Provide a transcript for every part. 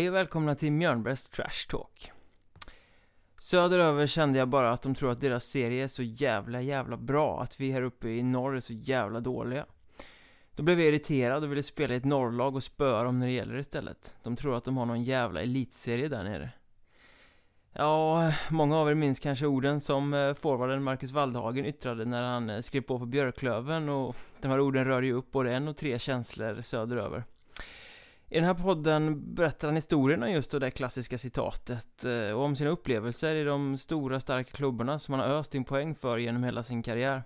Hej och välkomna till Mjörnbergs Trash Talk. Söderöver kände jag bara att de tror att deras serie är så jävla jävla bra Att vi här uppe i norr är så jävla dåliga. Då blev jag irriterad och ville spela i ett norrlag och spöa dem när det gäller istället. De tror att de har någon jävla elitserie där nere. Ja, många av er minns kanske orden som eh, forwarden Marcus Waldhagen yttrade när han eh, skrev på för Björklöven och de här orden rör ju upp både en och tre känslor söderöver i den här podden berättar han historien om just det där klassiska citatet eh, och om sina upplevelser i de stora starka klubbarna som han har öst in poäng för genom hela sin karriär.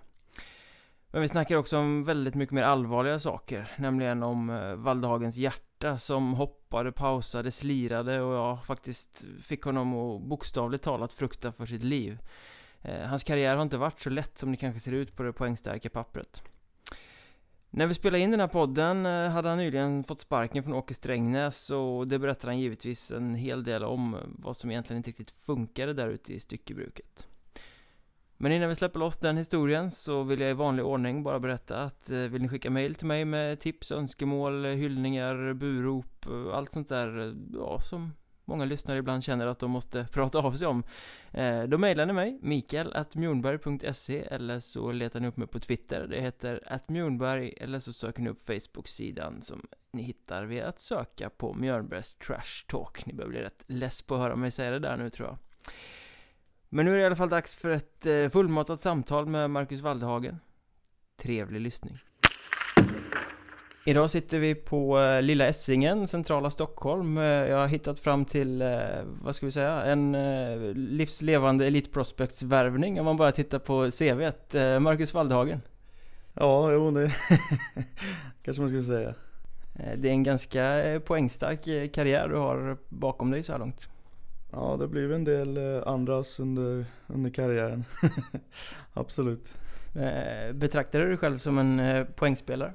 Men vi snackar också om väldigt mycket mer allvarliga saker, nämligen om eh, Valdhagens hjärta som hoppade, pausade, slirade och jag faktiskt fick honom att bokstavligt talat frukta för sitt liv. Eh, hans karriär har inte varit så lätt som det kanske ser ut på det poängstarka pappret. När vi spelade in den här podden eh, hade han nyligen fått sparken från Åke Strängnäs och det berättar han givetvis en hel del om eh, vad som egentligen inte riktigt funkade där ute i styckebruket. Men innan vi släpper loss den historien så vill jag i vanlig ordning bara berätta att eh, vill ni skicka mail till mig med tips, önskemål, hyllningar, burop, allt sånt där ja, som många lyssnare ibland känner att de måste prata av sig om. Eh, Då mejlar ni mig, mikael.mjornberg.se eller så letar ni upp mig på Twitter. Det heter atmjornberg eller så söker ni upp Facebook-sidan som ni hittar via att söka på Mjörnbergs Trash Talk. Ni börjar bli rätt less på att höra mig säga det där nu tror jag. Men nu är det i alla fall dags för ett eh, fullmatat samtal med Marcus Waldhagen Trevlig lyssning. Idag sitter vi på eh, Lilla Essingen, centrala Stockholm. Eh, jag har hittat fram till, eh, vad ska vi säga, en livslevande Elite Prospects värvning om man bara tittar på CVt. Marcus Waldhagen. Ja, jo det kanske man skulle säga. Det är en ganska poängstark karriär du har bakom dig så här långt. Ja, det blir en del andras under, under karriären. Absolut. Betraktar du dig själv som en poängspelare?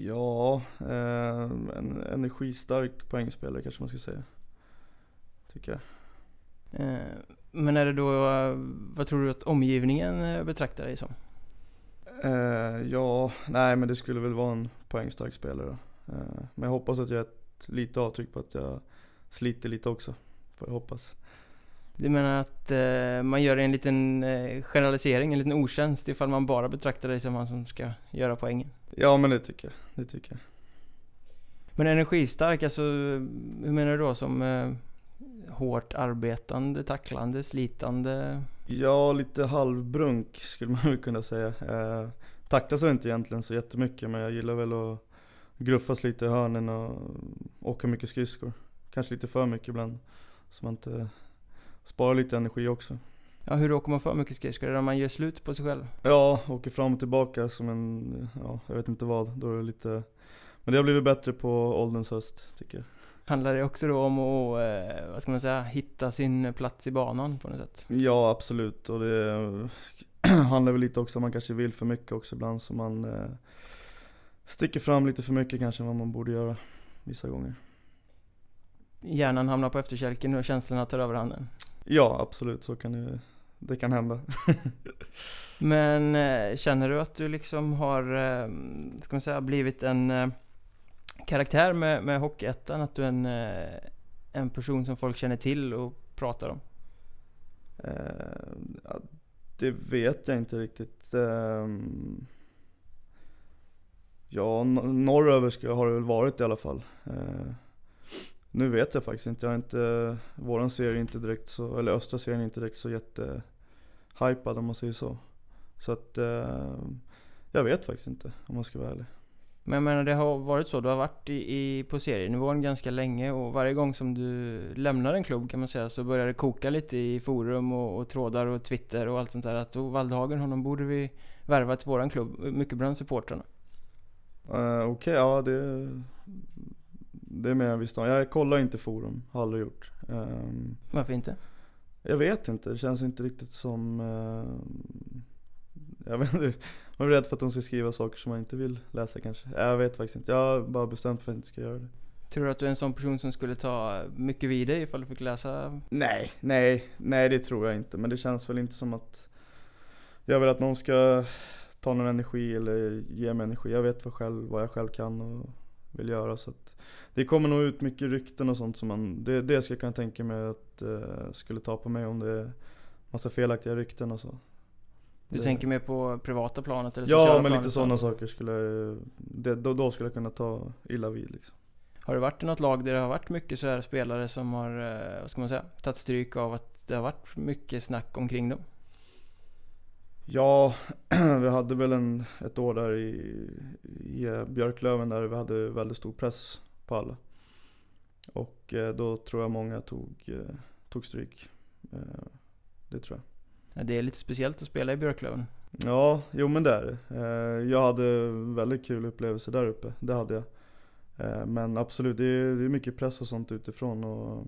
Ja, eh, en energistark poängspelare kanske man ska säga. Tycker jag. Eh, men är det då, vad tror du att omgivningen eh, betraktar dig som? Eh, ja, nej men det skulle väl vara en poängstark spelare. Eh, men jag hoppas att jag är ett lite avtryck på att jag sliter lite också. Får jag hoppas. Du menar att eh, man gör en liten eh, generalisering, en liten otjänst ifall man bara betraktar dig som han som ska göra poängen? Ja men det tycker jag, det tycker jag. Men energistark, alltså hur menar du då? Som eh, hårt arbetande, tacklande, slitande? Ja, lite halvbrunk skulle man väl kunna säga. Eh, tacklas väl inte egentligen så jättemycket men jag gillar väl att gruffas lite i hörnen och åka mycket skridskor. Kanske lite för mycket ibland. Så man inte sparar lite energi också. Ja, hur åker man för mycket skridskor? Är det om man gör slut på sig själv? Ja, åker fram och tillbaka som en, ja, jag vet inte vad. Då är det lite, men det har blivit bättre på ålderns höst, tycker jag. Handlar det också då om att, eh, vad ska man säga, hitta sin plats i banan på något sätt? Ja, absolut. Och det handlar väl lite också om att man kanske vill för mycket också ibland. Så man eh, sticker fram lite för mycket kanske än vad man borde göra vissa gånger. Hjärnan hamnar på efterkälken och känslorna tar överhanden? Ja, absolut. Så kan det det kan hända. Men eh, känner du att du liksom har, eh, ska man säga, blivit en eh, karaktär med, med Hockeyettan? Att du är en, en person som folk känner till och pratar om? Ja, det vet jag inte riktigt. Ja, norröver har det väl varit i alla fall. Nu vet jag faktiskt inte. Jag har inte våran serie är inte direkt så, eller östra serien är inte direkt så jätte hypad om man säger så. Så att eh, jag vet faktiskt inte om man ska vara ärlig. Men jag menar det har varit så, du har varit i, i, på serienivån ganska länge och varje gång som du lämnar en klubb kan man säga så börjar det koka lite i forum och, och trådar och Twitter och allt sånt där att oh, Waldhagen, honom borde vi värva till våran klubb. Mycket bland supportrarna. Uh, Okej, okay, ja det, det är mer än visst Jag kollar inte forum, har aldrig gjort. Um, Varför inte? Jag vet inte, det känns inte riktigt som... Uh, jag vet inte, man är rädd för att de ska skriva saker som man inte vill läsa kanske. Jag vet faktiskt inte, jag har bara bestämt för att jag inte ska göra det. Tror du att du är en sån person som skulle ta mycket vid dig ifall du fick läsa? Nej, nej, nej det tror jag inte. Men det känns väl inte som att jag vill att någon ska ta någon energi eller ge mig energi. Jag vet vad, själv, vad jag själv kan och vill göra. Så att det kommer nog ut mycket rykten och sånt som man, det, det ska jag kunna tänka mig att uh, skulle ta på mig om det är massa felaktiga rykten och så. Du det, tänker mer på privata planet eller Ja, sociala men planet lite sådana saker skulle, det, då, då skulle jag kunna ta illa vid liksom. Har du varit i något lag där det har varit mycket sådär spelare som har, eh, vad ska man säga, tagit stryk av att det har varit mycket snack omkring dem? Ja, vi hade väl en, ett år där i, i eh, Björklöven där vi hade väldigt stor press på alla. Och eh, då tror jag många tog, tog stryk. Det tror jag. Ja, det är lite speciellt att spela i Björklöven. Ja, jo men det är det. Jag hade väldigt kul upplevelse där uppe, det hade jag. Eh, men absolut, det är, det är mycket press och sånt utifrån. Och,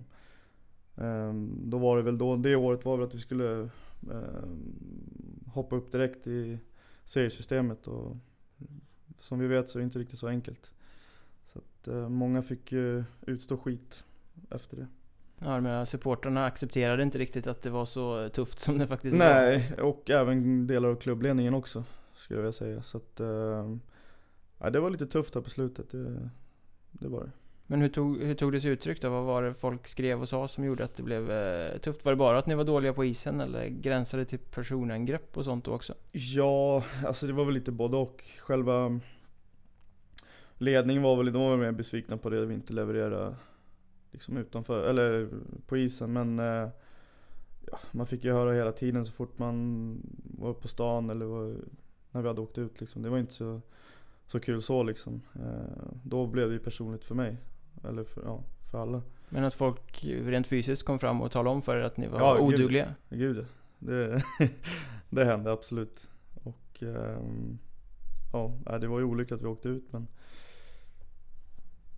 ehm, då var det väl då, det året var väl att vi skulle ehm, hoppa upp direkt i seriesystemet. Och som vi vet så är det inte riktigt så enkelt. Så att eh, många fick ju utstå skit efter det. Ja, men supportrarna accepterade inte riktigt att det var så tufft som det faktiskt Nej, var. Nej, och även delar av klubbledningen också. Skulle jag säga. Så att, eh, ja, det var lite tufft där på slutet. Det, det var det. Men hur tog, hur tog det sig uttryck då? Vad var det folk skrev och sa som gjorde att det blev eh, tufft? Var det bara att ni var dåliga på isen eller gränsade till personangrepp och sånt då också? Ja, alltså det var väl lite både och. Själva ledningen var väl, de var väl mer besvikna på det vi inte levererade liksom utanför, eller på isen. Men eh, ja, man fick ju höra hela tiden så fort man var på stan eller var, när vi hade åkt ut liksom. Det var inte så så kul så liksom. Eh, då blev det ju personligt för mig. Eller för, ja, för alla. Men att folk rent fysiskt kom fram och talade om för er att ni var ja, odugliga? Gud, gud det, det hände absolut. Och um, ja, det var ju olyckligt att vi åkte ut men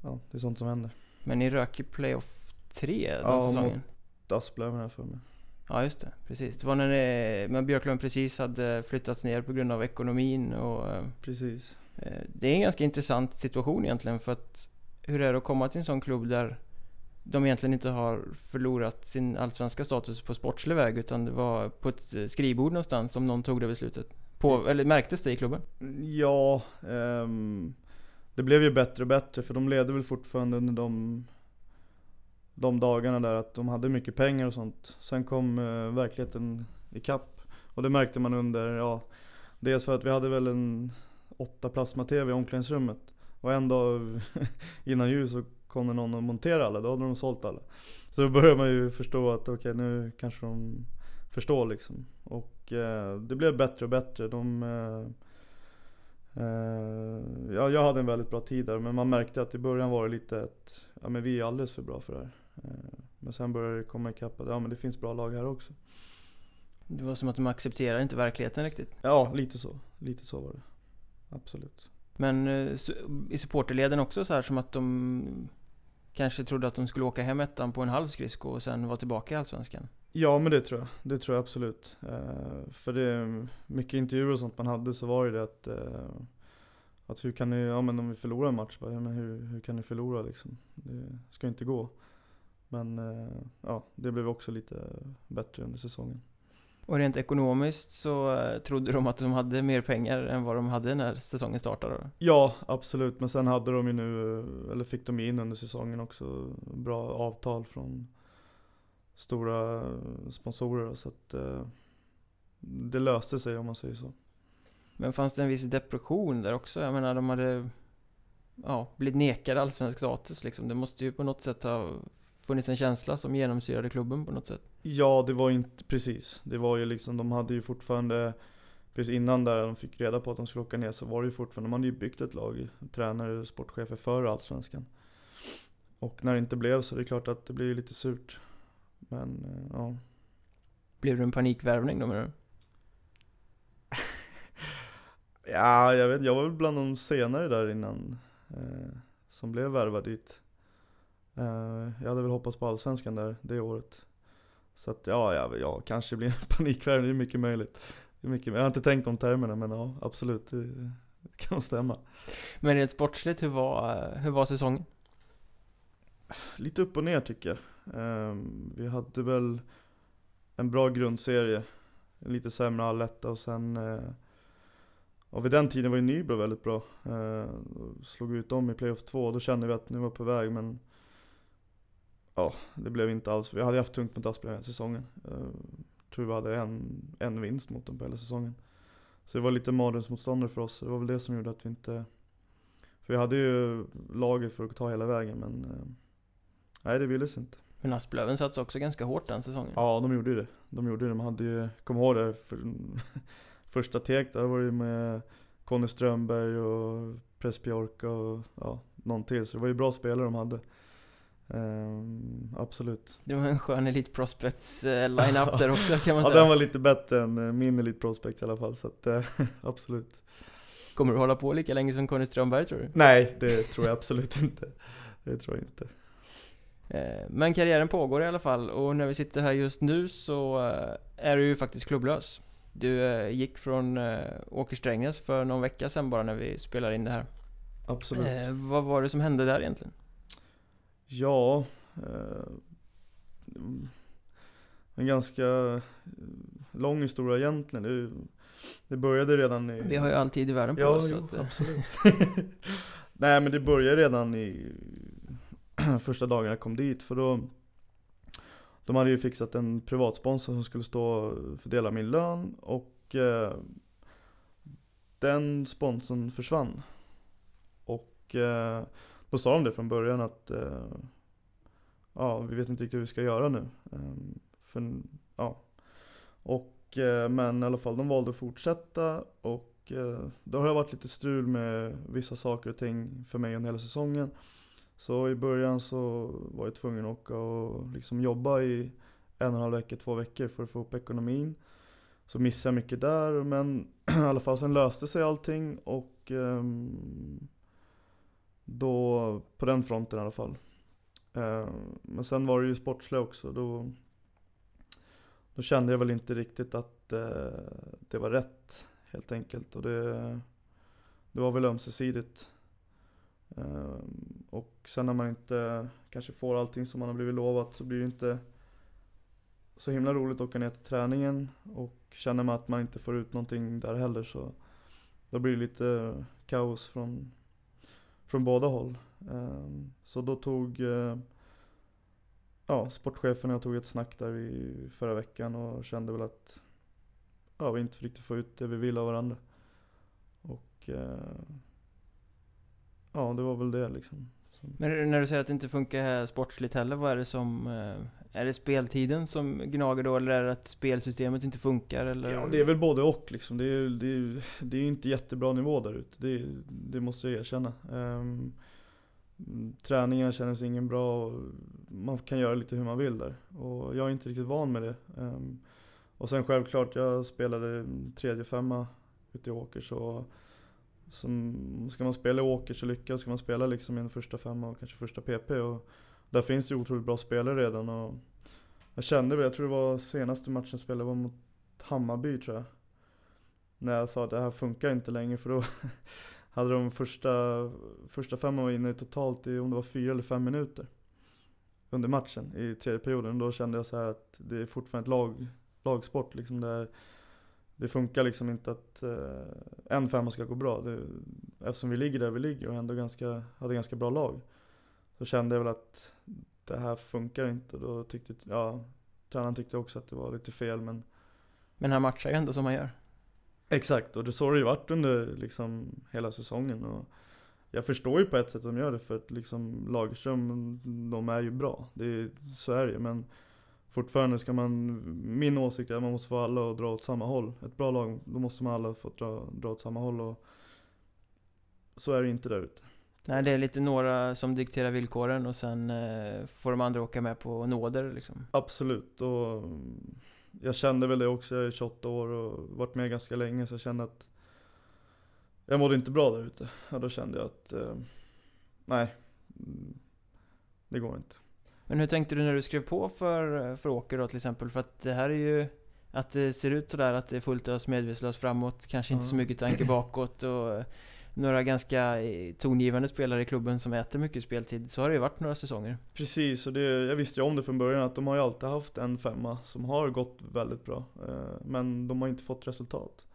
ja, det är sånt som händer. Men ni rök i playoff 3 den ja, säsongen? Ja, Asplöven här för mig. Ja just det, precis. Det var när ni, men Björklund precis hade flyttats ner på grund av ekonomin och... Eh, precis. Eh, det är en ganska intressant situation egentligen för att hur är det att komma till en sån klubb där de egentligen inte har förlorat sin allsvenska status på sportslig väg utan det var på ett eh, skrivbord någonstans som någon tog det beslutet? På, mm. eller märktes det i klubben? Ja, um, det blev ju bättre och bättre för de ledde väl fortfarande under de, de dagarna där att de hade mycket pengar och sånt. Sen kom uh, verkligheten ikapp och det märkte man under, ja, dels för att vi hade väl en åtta plasma-tv i omklädningsrummet. Och en dag innan jul så kom det någon och monterade alla, då hade de sålt alla. Så då börjar man ju förstå att okej okay, nu kanske de förstår liksom. Och eh, det blev bättre och bättre. De, eh, eh, ja, jag hade en väldigt bra tid där men man märkte att i början var det lite att ja, men vi är alldeles för bra för det här. Eh, men sen började det komma ikapp att ja, men det finns bra lag här också. Det var som att de accepterade inte verkligheten riktigt? Ja, lite så. Lite så var det absolut. Men eh, i supporterleden också så här som att de kanske trodde att de skulle åka hem ettan på en halv skridsko och sen vara tillbaka i Allsvenskan? Ja men det tror jag, det tror jag absolut. Eh, för det, mycket intervjuer och sånt man hade så var det det att eh, att hur kan ni, ja men om vi förlorar en match, bara, ja, men hur, hur kan ni förlora liksom? Det ska inte gå. Men ja, det blev också lite bättre under säsongen. Och rent ekonomiskt så eh, trodde de att de hade mer pengar än vad de hade när säsongen startade? Ja, absolut. Men sen hade de ju nu, eller fick de in under säsongen också, bra avtal från stora sponsorer. Så att eh, det löste sig om man säger så. Men fanns det en viss depression där också? Jag menar, de hade ja, blivit nekade allsvensk status liksom. Det måste ju på något sätt ha funnits en känsla som genomsyrade klubben på något sätt? Ja, det var inte precis. Det var ju liksom, de hade ju fortfarande Precis innan där de fick reda på att de skulle åka ner så var det ju fortfarande, de hade ju byggt ett lag, tränare och sportchefer för Allsvenskan. Och när det inte blev så det är klart att det blir lite surt. Men eh, ja. Blev det en panikvärvning då menar du? ja, jag vet jag var väl bland de senare där innan eh, som blev värvad dit. Eh, jag hade väl hoppats på Allsvenskan där det året. Så att ja, ja, ja kanske blir en panikvärvning, det är mycket möjligt. Det är mycket, jag har inte tänkt de termerna men ja, absolut, det, det kan stämma. Men rent sportsligt, hur var, hur var säsongen? Lite upp och ner tycker jag. Um, vi hade väl en bra grundserie, en lite sämre alletta och sen och vid den tiden var ju Nybro väldigt bra. Eh, slog ut dem i playoff 2, då kände vi att nu var på väg men Ja, det blev inte alls. Vi hade haft tungt mot Asplöv hela säsongen. Eh, tror vi hade en, en vinst mot dem på hela säsongen. Så det var lite mardrömsmotståndare för oss. Det var väl det som gjorde att vi inte... För vi hade ju laget för att ta hela vägen men... Eh, nej, det ville sig inte. Men Asplöven satsade också ganska hårt den säsongen. Ja, de gjorde ju det. De gjorde det. De hade ju, kom ihåg det, för, första tek där var det med Conny Strömberg och Prespjorka och ja, någon till. Så det var ju bra spelare de hade. Um, absolut. Det var en skön Elite Prospects uh, line-up där också kan man säga. Ja, den var lite bättre än uh, min Elite Prospects i alla fall, så att uh, absolut. Kommer du hålla på lika länge som Conny Strömberg tror du? Nej, det tror jag absolut inte. Det tror jag inte. Men karriären pågår i alla fall och när vi sitter här just nu så är du ju faktiskt klubblös. Du gick från Åkersträngnäs för någon vecka sedan bara när vi spelade in det här. Absolut. Vad var det som hände där egentligen? Ja, eh, en ganska eh, lång historia egentligen. Det, det började redan i... Vi har ju all tid i världen på ja, oss. Jo, att, absolut. Nej men det började redan i första dagarna jag kom dit för då De hade ju fixat en privatsponsor som skulle stå och fördela min lön och eh, Den sponsorn försvann. Och eh, då sa de det från början att eh, ja, vi vet inte riktigt hur vi ska göra nu. Eh, för, ja. Och, eh, men i alla fall, de valde att fortsätta och eh, det har varit lite strul med vissa saker och ting för mig under hela säsongen. Så i början så var jag tvungen att åka och liksom jobba i en och en halv vecka, två veckor för att få upp ekonomin. Så missade jag mycket där men i alla fall sen löste sig allting och um, då, på den fronten i alla fall. Eh, men sen var det ju sportsliga också. Då, då kände jag väl inte riktigt att eh, det var rätt helt enkelt. Och det, det var väl ömsesidigt. Eh, och sen när man inte kanske får allting som man har blivit lovat så blir det inte så himla roligt att åka ner till träningen. Och känner man att man inte får ut någonting där heller så då blir det lite kaos från från båda håll. Ehm, så då tog eh, ja, sportchefen och jag tog ett snack där i förra veckan och kände väl att ja, vi inte riktigt får ut det vi vill av varandra. Och eh, ja, det var väl det liksom. Men när du säger att det inte funkar sportsligt heller, vad är det som... Eh, är det speltiden som gnager då, eller är det att spelsystemet inte funkar? Eller? Ja, det är väl både och liksom. Det är, det är, det är inte jättebra nivå där ute, det, det måste jag erkänna. Ehm, um, träningen känns ingen bra och man kan göra lite hur man vill där. Och jag är inte riktigt van med det. Um, och sen självklart, jag spelade tredje femma ute i Åkers och som, ska man spela i Åkers och lyckas ska man spela liksom i en första femma och kanske första PP. Och där finns det ju otroligt bra spelare redan. Och jag kände väl, jag tror det var senaste matchen jag spelade var mot Hammarby tror jag. När jag sa att det här funkar inte längre för då hade de första, första femman var inne totalt i om det var fyra eller fem minuter. Under matchen i tredje perioden. Då kände jag så att det är fortfarande ett lag, lagsport liksom. Där det funkar liksom inte att eh, en femma ska gå bra. Det, eftersom vi ligger där vi ligger och ändå ganska, hade ganska bra lag. Så kände jag väl att det här funkar inte. Då tyckte, ja, tränaren tyckte också att det var lite fel men Men han matchar ju ändå som han gör. Exakt, och det så har det ju varit under liksom hela säsongen. Och jag förstår ju på ett sätt att de gör det för att liksom Lagerström, de är ju bra. Det så är det ju. Men fortfarande ska man, min åsikt är att man måste få alla att dra åt samma håll. Ett bra lag, då måste man alla få dra, dra åt samma håll. Och så är det inte där ute. Nej, det är lite några som dikterar villkoren och sen eh, får de andra åka med på nåder liksom. Absolut, och jag kände väl det också. Jag är 28 år och varit med ganska länge så jag kände att jag mådde inte bra där ute. Och då kände jag att eh, nej, det går inte. Men hur tänkte du när du skrev på för, för Åker då till exempel? För att det här är ju att det ser ut sådär att det är fullt ös medvetslöst framåt, kanske inte mm. så mycket tanke bakåt och några ganska eh, tongivande spelare i klubben som äter mycket speltid. Så har det ju varit några säsonger. Precis, och det, jag visste ju om det från början att de har ju alltid haft en femma som har gått väldigt bra. Eh, men de har inte fått resultat.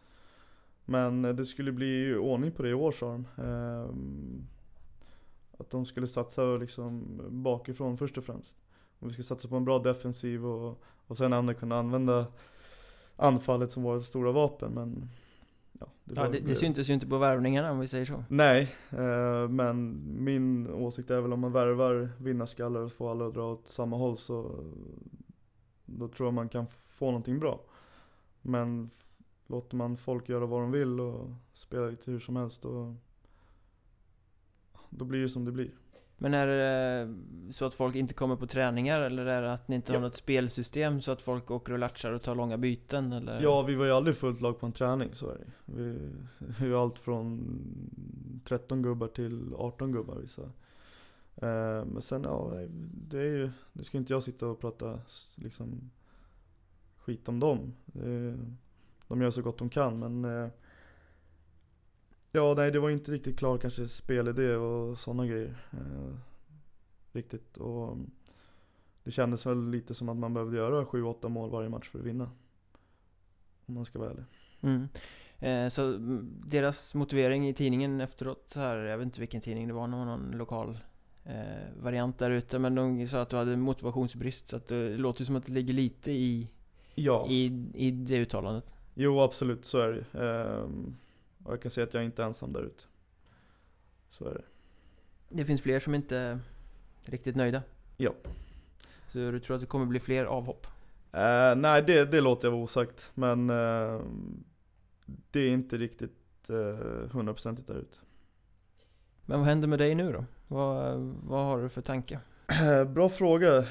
Men eh, det skulle bli ordning på det i år sa de. Att de skulle satsa liksom bakifrån först och främst. Och vi ska satsa på en bra defensiv och, och sen kunna använda anfallet som vårt stora vapen. Men det, ja, det, det syntes ju inte på värvningarna om vi säger så. Nej, eh, men min åsikt är väl om man värvar vinnarskallar och får alla att dra åt samma håll så då tror jag man kan få någonting bra. Men låter man folk göra vad de vill och spela lite hur som helst då, då blir det som det blir. Men är det så att folk inte kommer på träningar eller är det att ni inte ja. har något spelsystem så att folk åker och latchar och tar långa byten eller? Ja, vi var ju aldrig fullt lag på en träning, så är det Vi, vi är allt från 13 gubbar till 18 gubbar vissa. Eh, men sen ja, det är ju, det ska inte jag sitta och prata liksom skit om dem. De gör så gott de kan men eh, Ja, nej det var inte riktigt klar kanske spelidé och sådana grejer. Eh, riktigt. Och det kändes väl lite som att man behövde göra 7-8 mål varje match för att vinna. Om man ska vara ärlig. Mm. Eh, så deras motivering i tidningen efteråt så här, jag vet inte vilken tidning det var, någon, någon lokal eh, variant där ute. Men de sa att du hade motivationsbrist. Så att det låter som att det ligger lite i, ja. i, i det uttalandet. Jo absolut, så är det eh, och jag kan säga att jag är inte ensam där ute. Så är det. Det finns fler som inte är riktigt nöjda? Ja. Så du tror att det kommer bli fler avhopp? Uh, nej, det, det låter jag vara osagt. Men uh, det är inte riktigt eh, hundraprocentigt uh, där ute. Men vad händer med dig nu då? Vad, vad har du för tanke? Bra fråga.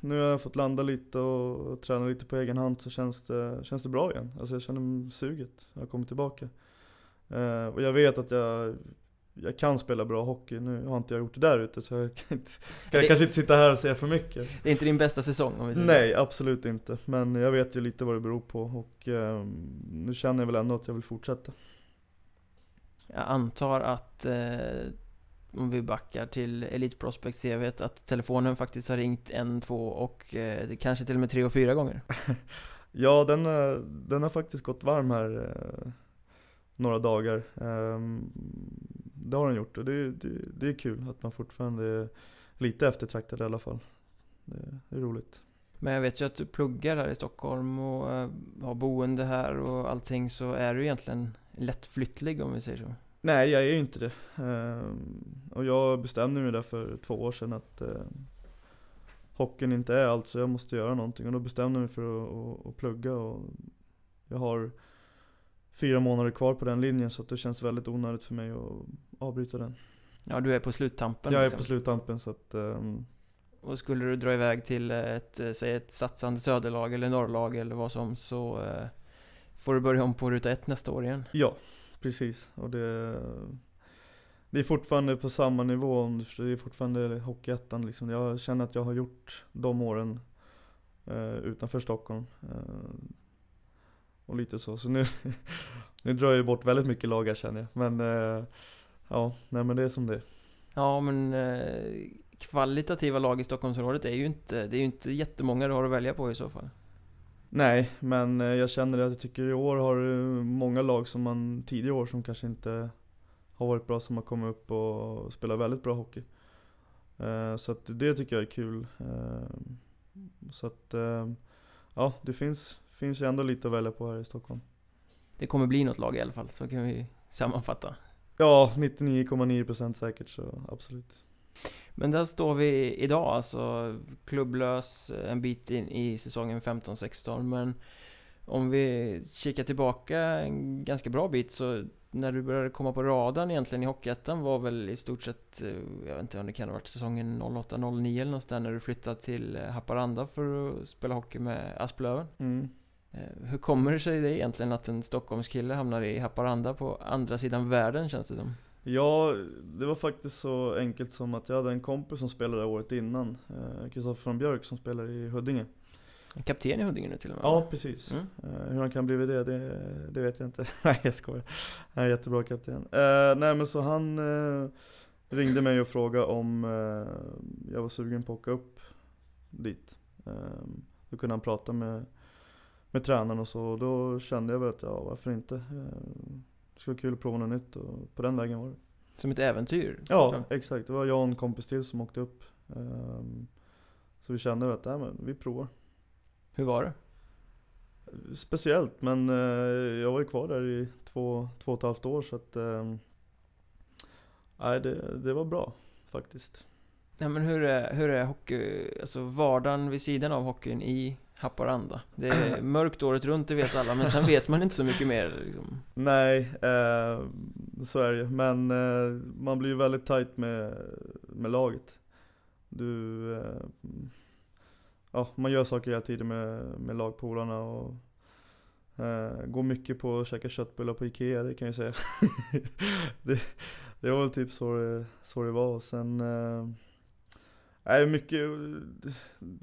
Nu har jag fått landa lite och träna lite på egen hand så känns det, känns det bra igen. Alltså jag känner suget. Jag har kommit tillbaka. Och jag vet att jag, jag kan spela bra hockey. Nu har inte jag gjort det där ute så jag kan inte, ska jag det, kanske inte sitta här och säga för mycket. Det är inte din bästa säsong om vi säger Nej, så. absolut inte. Men jag vet ju lite vad det beror på och nu känner jag väl ändå att jag vill fortsätta. Jag antar att eh, om vi backar till Elite Prospect CV att telefonen faktiskt har ringt en, två och eh, kanske till och med tre och fyra gånger. ja, den, den har faktiskt gått varm här eh, några dagar. Eh, det har den gjort och det, det, det, är kul att man fortfarande är lite eftertraktad i alla fall. Det, det är roligt. Men jag vet ju att du pluggar här i Stockholm och äh, har boende här och allting så är du egentligen lättflyttlig om vi säger så. Nej, jag är ju inte det. Uh, och jag bestämde mig där för två år sedan att uh, hockeyn inte är allt så jag måste göra någonting. Och då bestämde jag mig för att, att, att plugga och jag har fyra månader kvar på den linjen så det känns väldigt onödigt för mig att avbryta den. Ja, du är på sluttampen. Jag är liksom. på sluttampen så att um, och skulle du dra iväg till ett, eh, säg ett satsande söderlag eller norrlag eller vad som så eh, Får du börja om på ruta ett nästa år igen? Ja, precis. Och det, det är fortfarande på samma nivå, det är fortfarande Hockeyettan liksom. Jag känner att jag har gjort de åren eh, utanför Stockholm. Eh, och lite så. Så nu, nu drar jag bort väldigt mycket lag känner jag. Men eh, ja, nej men det är som det är. Ja men eh, kvalitativa lag i Stockholmsområdet är ju inte, det är ju inte jättemånga du har att välja på i så fall. Nej, men eh, jag känner att jag tycker i år har många lag som man tidigare år som kanske inte har varit bra som har kommit upp och spelat väldigt bra hockey. Eh, så att det tycker jag är kul. Eh, så att ja, det finns, finns ju ändå lite att välja på här i Stockholm. Det kommer bli något lag i alla fall, så kan vi sammanfatta. Ja, 99,9% säkert så absolut. Men där står vi idag, alltså klubblös en bit in i säsongen 15-16 men om vi kikar tillbaka en ganska bra bit så när du började komma på radarn egentligen i Hockeyettan var väl i stort sett, eh, jag vet inte om det kan ha varit säsongen 08-09 eller någonstans när du flyttade till eh, Haparanda för att spela hockey med Asplöven. Mm. Eh, hur kommer det sig det egentligen att en Stockholmskille hamnar i Haparanda på andra sidan världen känns det som? Ja, det var faktiskt så enkelt som att jag hade en kompis som spelade året innan. Kristoffer eh, från Björk som spelar i Huddinge. En kapten i Huddinge nu till och med? Ja, precis. Mm. Eh, hur han kan blivit det, det, det vet jag inte. nej, jag skojar. Han är jättebra kapten. Uh, nej, men så han uh, ringde mig och frågade om uh, jag var sugen på att åka upp dit. då kunde han prata med, med tränaren och så. Och då kände jag väl att, ja varför inte? Det skulle vara kul att prova något nytt och på den vägen var det. Som ett äventyr? Ja, Fram- exakt. Det var jag och en kompis till som åkte upp. Ehm, Så vi kände att, nej men vi provar. Hur var det? Speciellt, men eh, jag var ju kvar där i två, två och ett halvt år så att ehm, Nej det, det var bra faktiskt. Ja, men hur är, hur är hockey, alltså vardagen vid sidan av hockeyn i Haparanda? Det är mörkt året runt, det vet alla, men sen vet man inte så mycket mer liksom. Nej, eh, så är det ju. Men eh, man blir ju väldigt tight med, med laget. Du, eh, ja, man gör saker hela tiden med, med lagpolarna och eh, går mycket på att käka köttbullar på Ikea, det kan jag säga. det, det var väl typ så det, så det var. Och sen, eh, Nej, mycket,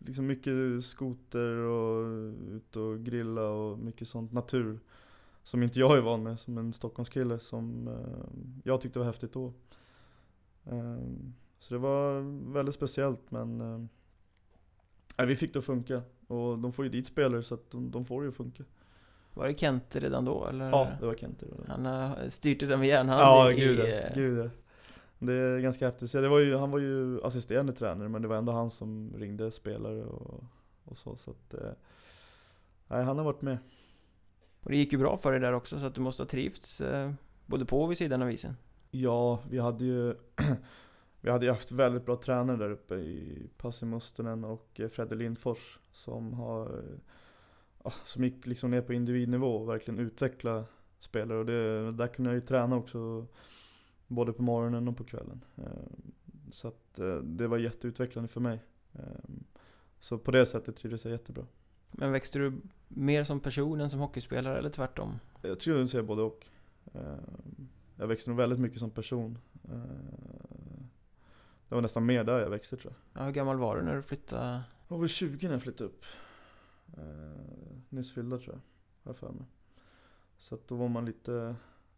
liksom mycket skoter och ut och grilla och mycket sånt natur. Som inte jag är van med som en Stockholmskille som eh, jag tyckte var häftigt då. Eh, så det var väldigt speciellt men eh, nej, vi fick det att funka. Och de får ju dit spelare så att de, de får det ju att funka. Var det Kent redan då, eller? Ja, det var Kent. Det. Han har styrt det där med järnhand Ja, i, gud i, ja. eh, Gud ja. Det är ganska häftigt. Så det var ju, han var ju assisterande tränare men det var ändå han som ringde spelare och, och så. så att, eh, nej, han har varit med. Och det gick ju bra för dig där också, så att du måste ha trivts eh, både på och vid sidan av isen. Ja, vi hade ju Vi hade ju haft väldigt bra tränare där uppe i Pasi Mustonen och eh, Fredde Lindfors som har ja, Som gick liksom ner på individnivå och verkligen utveckla spelare och det, där kunde jag ju träna också Både på morgonen och på kvällen Eh, Så att eh, det var jätteutvecklande för mig Eh, Så på det sättet trivdes jag jättebra Men växte du mer som person än som hockeyspelare, eller tvärtom? Jag tror jag säger både och Jag växte nog väldigt mycket som person Det var nästan mer där jag växte tror jag Ja, hur gammal var du när du flyttade? Jag var väl 20 när jag flyttade upp. Nyss fyllda tror jag, har jag för mig. Så att då var man lite,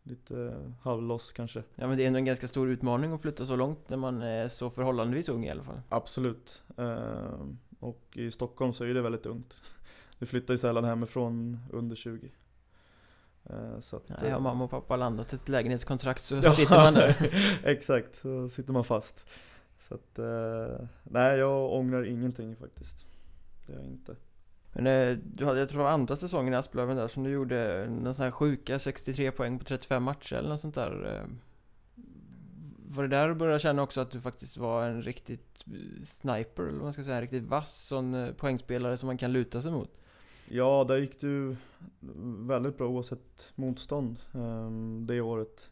lite halvloss kanske. Ja men det är ändå en ganska stor utmaning att flytta så långt när man är så förhållandevis ung i alla fall. Absolut. Eh, och i Stockholm så är det väldigt ungt. Du flyttar ju sällan hemifrån under 20. Eh, så att, jag har mamma och pappa landat ett lägenhetskontrakt så Ja, sitter man där. Exakt, så sitter man fast. Så att, eh, nej jag ångrar ingenting faktiskt. Det gör jag inte. Men eh, du hade, jag tror det var andra säsongen i Asplöven där som du gjorde någon sån här sjuka 63 poäng på 35 matcher eller något sånt där. Eh. Var det där du började känna också att du faktiskt var en riktigt eh, sniper, eller vad man ska säga, en riktigt vass sån poängspelare som man kan luta sig mot? Ja, där gick du väldigt bra oavsett motstånd ehm, det året.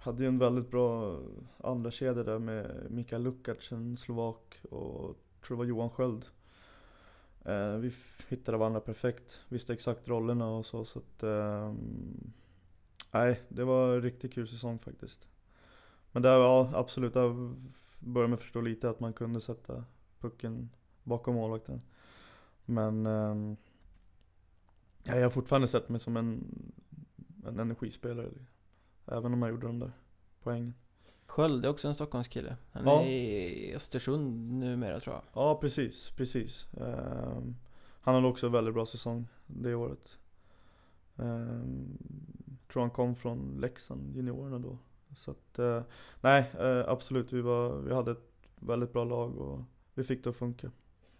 Hade ju en väldigt bra andra kedja där med Mikael Lukacs, en slovak och tror det var Johan Sköld. Eh, vi hittade varandra perfekt, visste exakt rollerna och så. så att, eh, nej, det var en riktigt kul säsong faktiskt. Men där, ja absolut, där började man förstå lite att man kunde sätta pucken bakom målvakten. Men eh, jag har fortfarande sett mig som en, en energispelare. Även om jag gjorde de där poängen. Sköld är också en Stockholmskille. Han Ja. är i Östersund numera tror jag. Ja, precis, precis. Ehm, han hade också en väldigt bra säsong det året. Ehm, tror han kom från Leksand, juniorerna då. Så att, eh, nej eh, absolut, vi, var, vi hade ett väldigt bra lag och vi fick det att funka.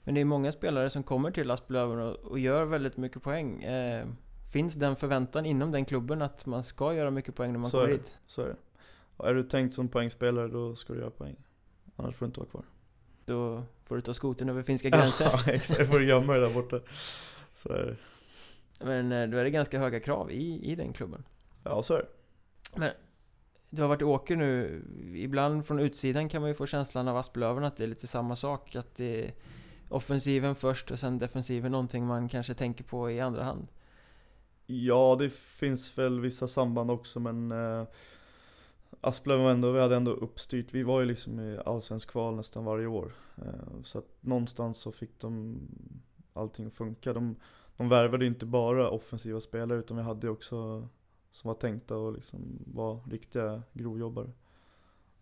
Men det är många spelare som kommer till Asplöven och, och gör väldigt mycket poäng. Eh, finns den förväntan inom den klubben att man ska göra mycket poäng när man Så kommer dit? Så är det. Är du tänkt som poängspelare då ska du göra poäng. Annars får du inte vara kvar. Då får du ta skoten över finska gränsen. Ja, exakt. Jag får gömma dig där borta. Så är det. Men eh, då är det ganska höga krav i, i den klubben. Ja, så är det. Du har varit i Åker nu. Ibland från utsidan kan man ju få känslan av Asplöven att det är lite samma sak. Att det är offensiven först och sen defensiven någonting man kanske tänker på i andra hand. Ja, det finns väl vissa samband också men eh, Asplöven var ändå, vi hade ändå uppstyrt, vi var ju liksom i allsvensk kval nästan varje år. Eh, så att någonstans så fick de allting att funka. De, de värvade ju inte bara offensiva spelare utan vi hade ju också som var tänkta att liksom vara riktiga grovjobbare.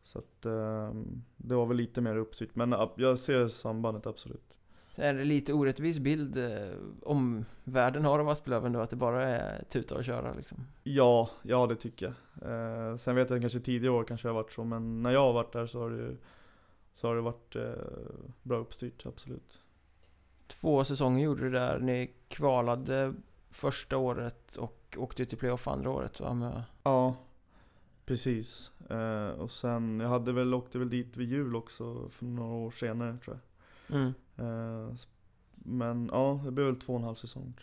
Så att ehm, det var väl lite mer uppstyrt men jag ser sambandet absolut är det lite orättvis bild eh, om världen har av Asplöven då, att det bara är tuta och köra liksom? Ja, ja det tycker jag. Eh, sen vet jag kanske tidigare år kanske det har varit så, men när jag har varit där så har det så har det varit eh, bra uppstyrt, absolut. Två säsonger gjorde du där, ni kvalade första året och åkte ut i playoff andra året va? Med... Ja, precis. Eh, och sen, jag hade väl, åkte väl dit vid jul också för några år senare tror jag. Mm. Eh, men ja, det blev väl två och en halv säsong.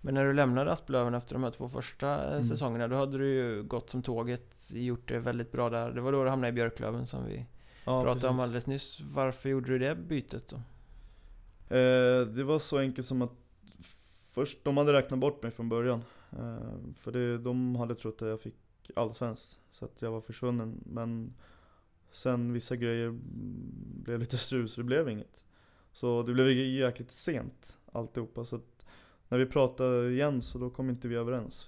Men när du lämnade Asplöven efter de här två första eh, Mm. säsongerna, då hade du ju gått som tåget, gjort det väldigt bra där. Det var då du hamnade i Björklöven som vi. Ja, pratade om precis. alldeles nyss. Varför gjorde du det bytet då? Eh, det var så enkelt som att först, de hade räknat bort mig från början. Eh, för det, de hade trott att jag fick allsvenskt. Så att jag var försvunnen. Men sen vissa grejer blev lite strul så det blev inget. Så det blev jäkligt sent alltihopa. Så att när vi pratade igen så då kom inte vi överens.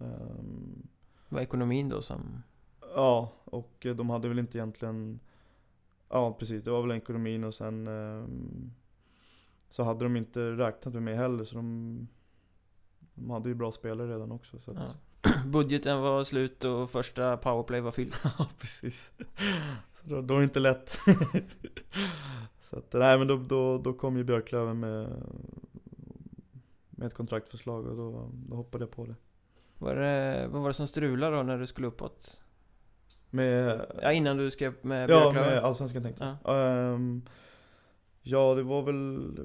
Ehm, Var ekonomin då som... Ja, och de hade väl inte egentligen Ja precis, det var väl ekonomin och sen ehm, Så hade de inte räknat med mig heller så de De hade ju bra spelare redan också så att, Ja. Budgeten var slut och första powerplay var fylld. ja precis Så då, då är det inte lätt Så att, nej men då, då, då kom ju Björklöven med Med ett kontraktförslag och då, då hoppade jag på det Var det, vad var det som strulade då när du skulle uppåt? Med Ja, innan du skrev med Ja, Björklöven? med Allsvenskan tänkte Ja. jag. Ehm, ja, det var väl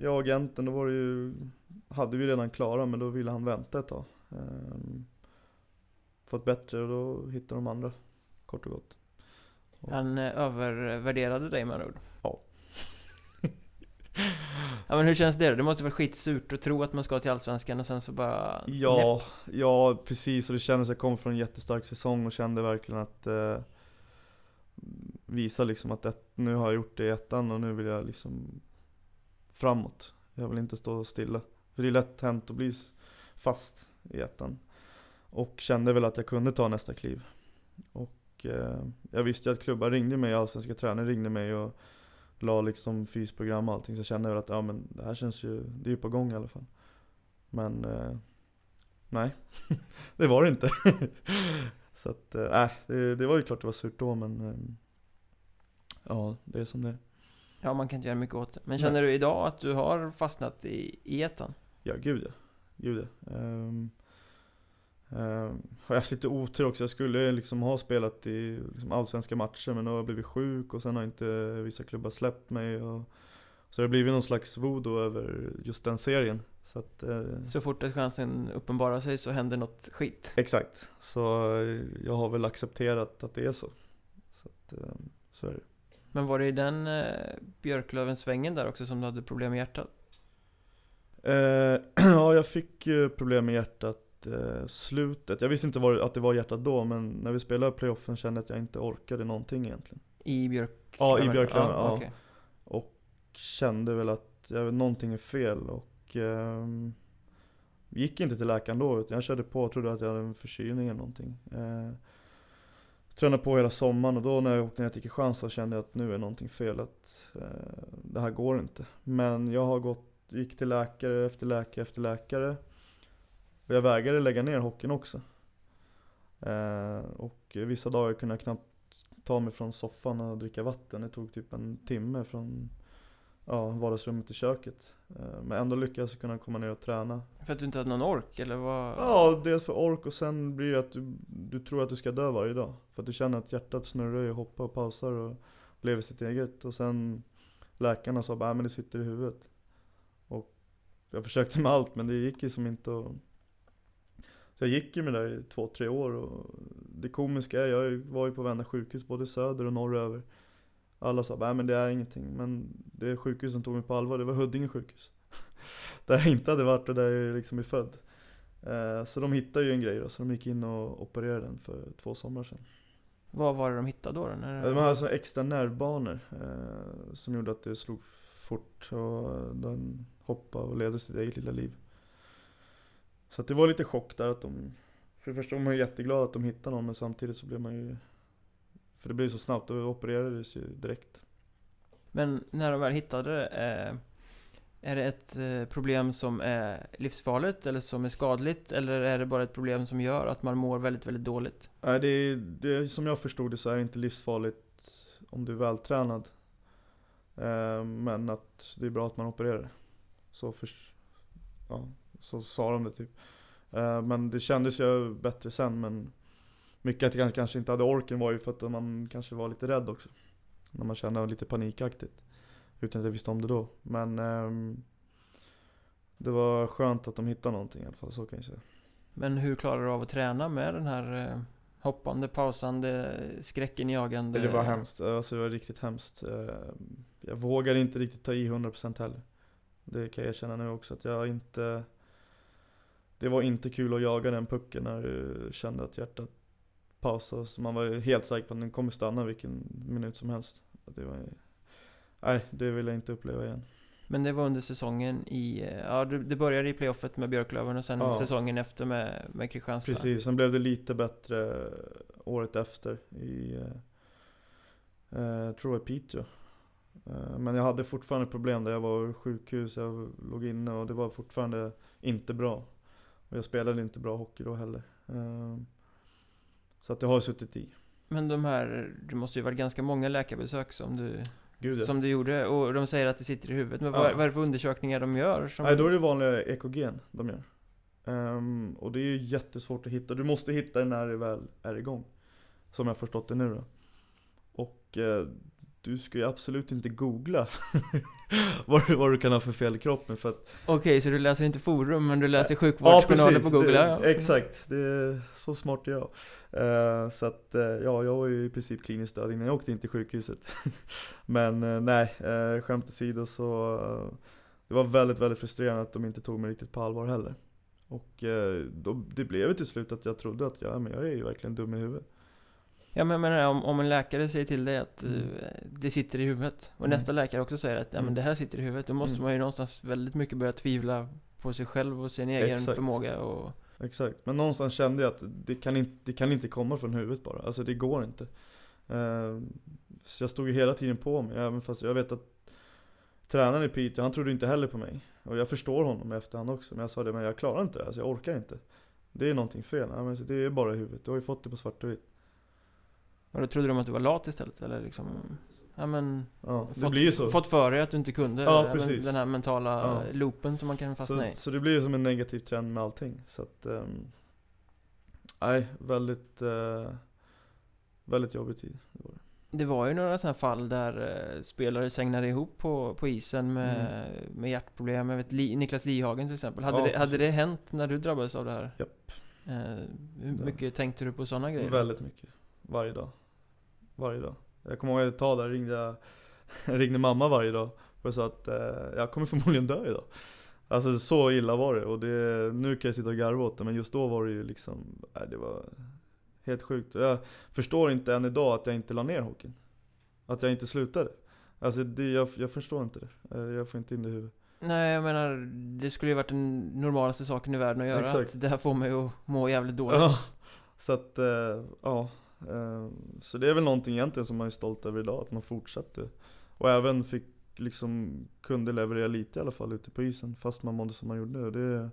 Ja, agenten, då var det ju Hade vi redan klara, men då ville han vänta ett tag um, Fått bättre och då hittade de andra Kort och gott Han eh, övervärderade dig med andra ord? Ja. ja men hur känns det då? Det måste vara skitsurt att tro att man ska till Allsvenskan och sen så bara... Ja, ja precis och det kändes, jag kom från en jättestark säsong och kände verkligen att eh, Visa liksom att ett, nu har jag gjort det i ettan och nu vill jag liksom Framåt Jag vill inte stå stilla För det är lätt hänt att bli fast i ettan Och kände väl att jag kunde ta nästa kliv Och eh, jag visste ju att klubbar ringde mig, allsvenska tränare ringde mig och La liksom fysprogram och allting så jag kände väl att ja men det här känns ju, det är ju på gång i alla fall Men eh, Nej, det var det inte. så att, äh, det, det var ju klart det var surt då men eh, Ja, det är som det är. Ja, man kan inte göra mycket åt det. Men känner du idag att du har fastnat i, i ettan? Ja, gud ja. Gud ja. Ehm, har jag haft lite otur också. Jag skulle liksom ha spelat i liksom, allsvenska matcher men då har jag blivit sjuk och sen har inte vissa klubbar släppt mig. Och, så det har blivit någon slags voodoo över just den serien. Så att, eh, Så fort att chansen uppenbarar sig så händer något skit. Exakt. Så eh, jag har väl accepterat att det är så. Så, att, eh, så är det. Men var det i den eh, Björklöven-svängen där också som du hade problem med hjärtat? Eh, ja, jag fick problem med hjärtat eh, slutet. Jag visste inte vad, att det var hjärtat då, men när vi spelade playoffen kände jag att jag inte orkade någonting egentligen. I Björklöven? Ja, i Björklöven, ja. okej. Kände väl att jag, någonting är fel och eh, gick inte till läkaren då, utan jag körde på och trodde att jag hade en förkylning eller någonting. Eh, tränade på hela sommaren och då när jag åkte ner till Kristianstad kände jag att nu är någonting fel, att eh, det här går inte. Men jag har gått, gick till läkare efter läkare efter läkare. Och jag vägrade lägga ner hockeyn också. Eh, och vissa dagar kunde jag knappt ta mig från soffan och dricka vatten. Det tog typ en timme från ja, vardagsrummet till köket. Eh, men ändå lyckades jag kunna komma ner och träna. För att du inte hade någon ork, eller vad? Ja, dels för ork och sen blir det att du, du tror att du ska dö varje dag. För att du känner att hjärtat snurrar och hoppar och pausar och lever sitt eget. Och sen läkarna sa bara, "Nej, men det sitter i huvudet. Och jag försökte med allt men det gick ju som inte att... Så jag gick ju med det där i två, tre år och det komiska är, jag var ju på varenda sjukhus både söder och norröver. Alla sa "Nej, men det är ingenting. Men det sjukhus som tog mig på allvar, det var Huddinge sjukhus. där jag inte hade varit och där jag liksom är född. Eh, Så de hittade ju en grej då, så de gick in och opererade den för två somrar sedan. Vad var det de hittade då? då? När... De hade alltså extra nervbanor eh, som gjorde att det slog fort och den hoppade och levde sitt eget lilla liv. Så det var lite chock där att de, för det första var man ju jätteglad att de hittade någon men samtidigt så blev man ju, för det blev så snabbt och opererades ju direkt. Men när de väl hittade det, eh, är det ett eh, problem som är livsfarligt eller som är skadligt? Eller är det bara ett problem som gör att man mår väldigt, väldigt dåligt? Nej, det är, det är, som jag förstod det så är det inte livsfarligt om du är vältränad. Eh, men att det är bra att man opererar. Så, för, ja, så sa de det typ. Eh, men det kändes ju bättre sen men mycket att jag kanske inte hade orken var ju för att man kanske var lite rädd också. När man kände lite panikaktigt. Utan att jag visste om det då. Men ehm, det var skönt att de hittade någonting i alla fall, så kan jag säga. Men hur klarar du av att träna med den här eh, hoppande, pausande, skräckenjagande? Det var hemskt, alltså det var riktigt hemskt. Eh, Jag vågade inte riktigt ta i 100% heller. Det kan jag erkänna nu också att jag inte Det var inte kul att jaga den pucken när du kände att hjärtat pausade. Så man var helt säker på att den kommer stanna vilken minut som helst. Det var, nej, det vill jag inte uppleva igen. Men det var under säsongen i, eh, ja det började i playoffet med Björklöven och sen Ja. säsongen efter med, med Kristianstad. Precis, sen blev det lite bättre året efter i, eh, eh, jag tror var Piteå. Eh, Men jag hade fortfarande problem där jag var sjukhus, jag låg inne och det var fortfarande inte bra. Och jag spelade inte bra hockey då heller. Eh, Så att det har suttit i. Men de här, det måste ju varit ganska många läkarbesök som du, Gud ja. som du gjorde och de säger att det sitter i huvudet. Men Ja. vad, vad är det för undersökningar de gör? Som, Nej, då är det vanliga EKG'n de gör. Ehm, och det är ju jättesvårt att hitta. Du måste hitta det när det väl är igång. Som jag förstått det nu då. Och eh, du ska ju absolut inte googla vad, du- vad du kan ha för fel i kroppen för att Okej, så du läser inte forum men du läser sjukvårdsjournaler på Google? det, ja, ja. Exakt, det är så smart är jag. Eh, så att eh, ja, jag var ju i princip kliniskt död innan jag åkte in till sjukhuset. Men eh, nej, uh, skämt åsido så det var väldigt, väldigt frustrerande att de inte tog mig riktigt på allvar heller. Och då, det blev till slut att jag trodde att ja, men jag är ju verkligen dum i huvudet. Ja men jag menar om, om en läkare säger till dig att Mm. eh, det sitter i huvudet och Mm. nästa läkare också säger att ja, men Mm. det här sitter i huvudet då måste Mm. man ju någonstans väldigt mycket börja tvivla på sig själv och sin egen Exakt. förmåga och Exakt, men någonstans kände jag att det kan inte, det kan inte komma från huvudet bara. Alltså det går inte. Eh, så jag stod ju hela tiden på mig, även fast jag vet att tränaren i Piteå, han trodde inte heller på mig. Och jag förstår honom i efterhand också, men jag sa det, men jag klarar inte det, alltså jag orkar inte. Det är någonting fel, det är bara i huvudet, du har ju fått det på svart och vitt. Och då trodde de att du var lat istället eller liksom Ja men Ja, det fått, blir ju så. fått för dig att du inte kunde Ja, precis. Den här mentala Ja. loopen som man kan fastna Så, i så det blir ju som en negativ trend med allting. Så att, ehm, nej, väldigt, eh, väldigt jobbig tid. Det var det. Det var ju några sådana fall där eh, spelare segnade ihop på, på isen med, med hjärtproblem. Jag vet Li, Niklas Lihagen till exempel. Hade, Mm. Ja, det, hade det hänt när du drabbades av det här? Japp. Eh, hur mycket tänkte du på sådana grejer? Väldigt mycket. Varje dag. Varje dag. Jag kommer ihåg ett tag där ringde jag ringde mamma varje dag och sa att eh, jag kommer förmodligen dö idag. Alltså så illa var det och det, nu kan jag sitta och garva åt det men just då var det ju liksom, nej, det var helt sjukt. Och jag förstår inte än idag att jag inte la ner hockeyn. Att jag inte slutade. Alltså det, jag, jag förstår inte det. Eh, Jag får inte in det i huvudet. Nej, jag menar, det skulle ju varit den normalaste saken i världen att göra. Exakt. Att det här får mig att må jävligt dåligt. Ja, så att, eh, ja. Ehm, så det är väl någonting egentligen som man är stolt över idag, att man fortsatte. Och även fick liksom, kunde leverera lite i alla fall ute på isen, fast man mådde som man gjorde. Och det,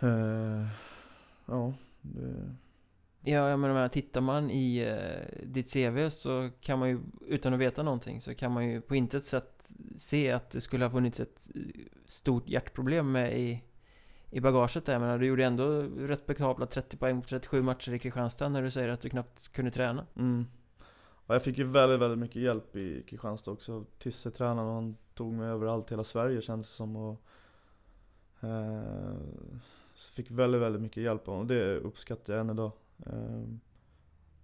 eh, ja, det, Ja, jag menar, tittar man i eh, ditt CV så kan man ju, utan att veta någonting, så kan man ju på intet sätt se att det skulle ha funnits ett eh, stort hjärtproblem med i, i bagaget där. Jag menar, du gjorde ändå respektabla 30 poäng på 37 matcher i Kristianstad när du säger att du knappt kunde träna. mm. Och jag fick ju väldigt, väldigt mycket hjälp i Kristianstad också. Tisse-tränaren, han tog mig överallt, hela Sverige kändes det som. Och, eh, fick väldigt, väldigt mycket hjälp av honom. Och det uppskattar jag än idag. Eh,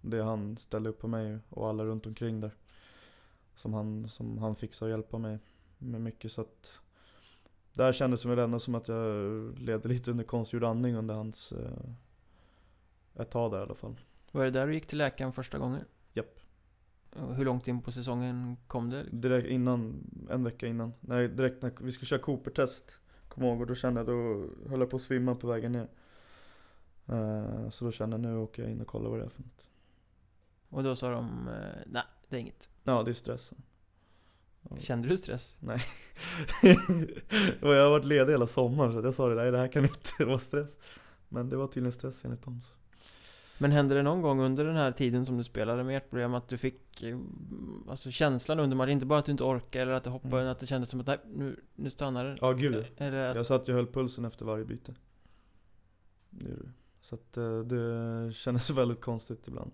det han ställde upp på mig och alla runt omkring där. Som han, som han fixade och hjälpa mig med mycket. Så att där kändes det väl ändå som att jag levde lite under konstgjord andning under hans eh, ett tag där i alla fall. Var det där du gick till läkaren första gången? Japp. Hur långt in på säsongen kom det? Direkt innan, en vecka innan. Nej, direkt när vi skulle köra Cooper-test. Kommer ihåg och då kände jag, då höll jag på att svimma på vägen ner. Eh, så då kände jag, nu åker jag in och kollar vad det är för något. Och då sa de, eh, nej, det är inget. Ja, det är stressen. Kände du stress? och jag har varit ledig hela sommaren så jag sa det, nej det här kan inte vara stress. Men det var tydligen stress enligt dem. Så. Men hände det någon gång under den här tiden som du spelade med hjärtproblem att du fick eh, Alltså känslan under matchen, inte bara att du inte orkade eller att du hoppade, Mm. att det kändes som att nej, nu, nu stannar det? Ja gud ja. Eller att, Jag satt och höll pulsen efter varje byte. Det gjorde det. Så att eh, det kändes väldigt konstigt ibland.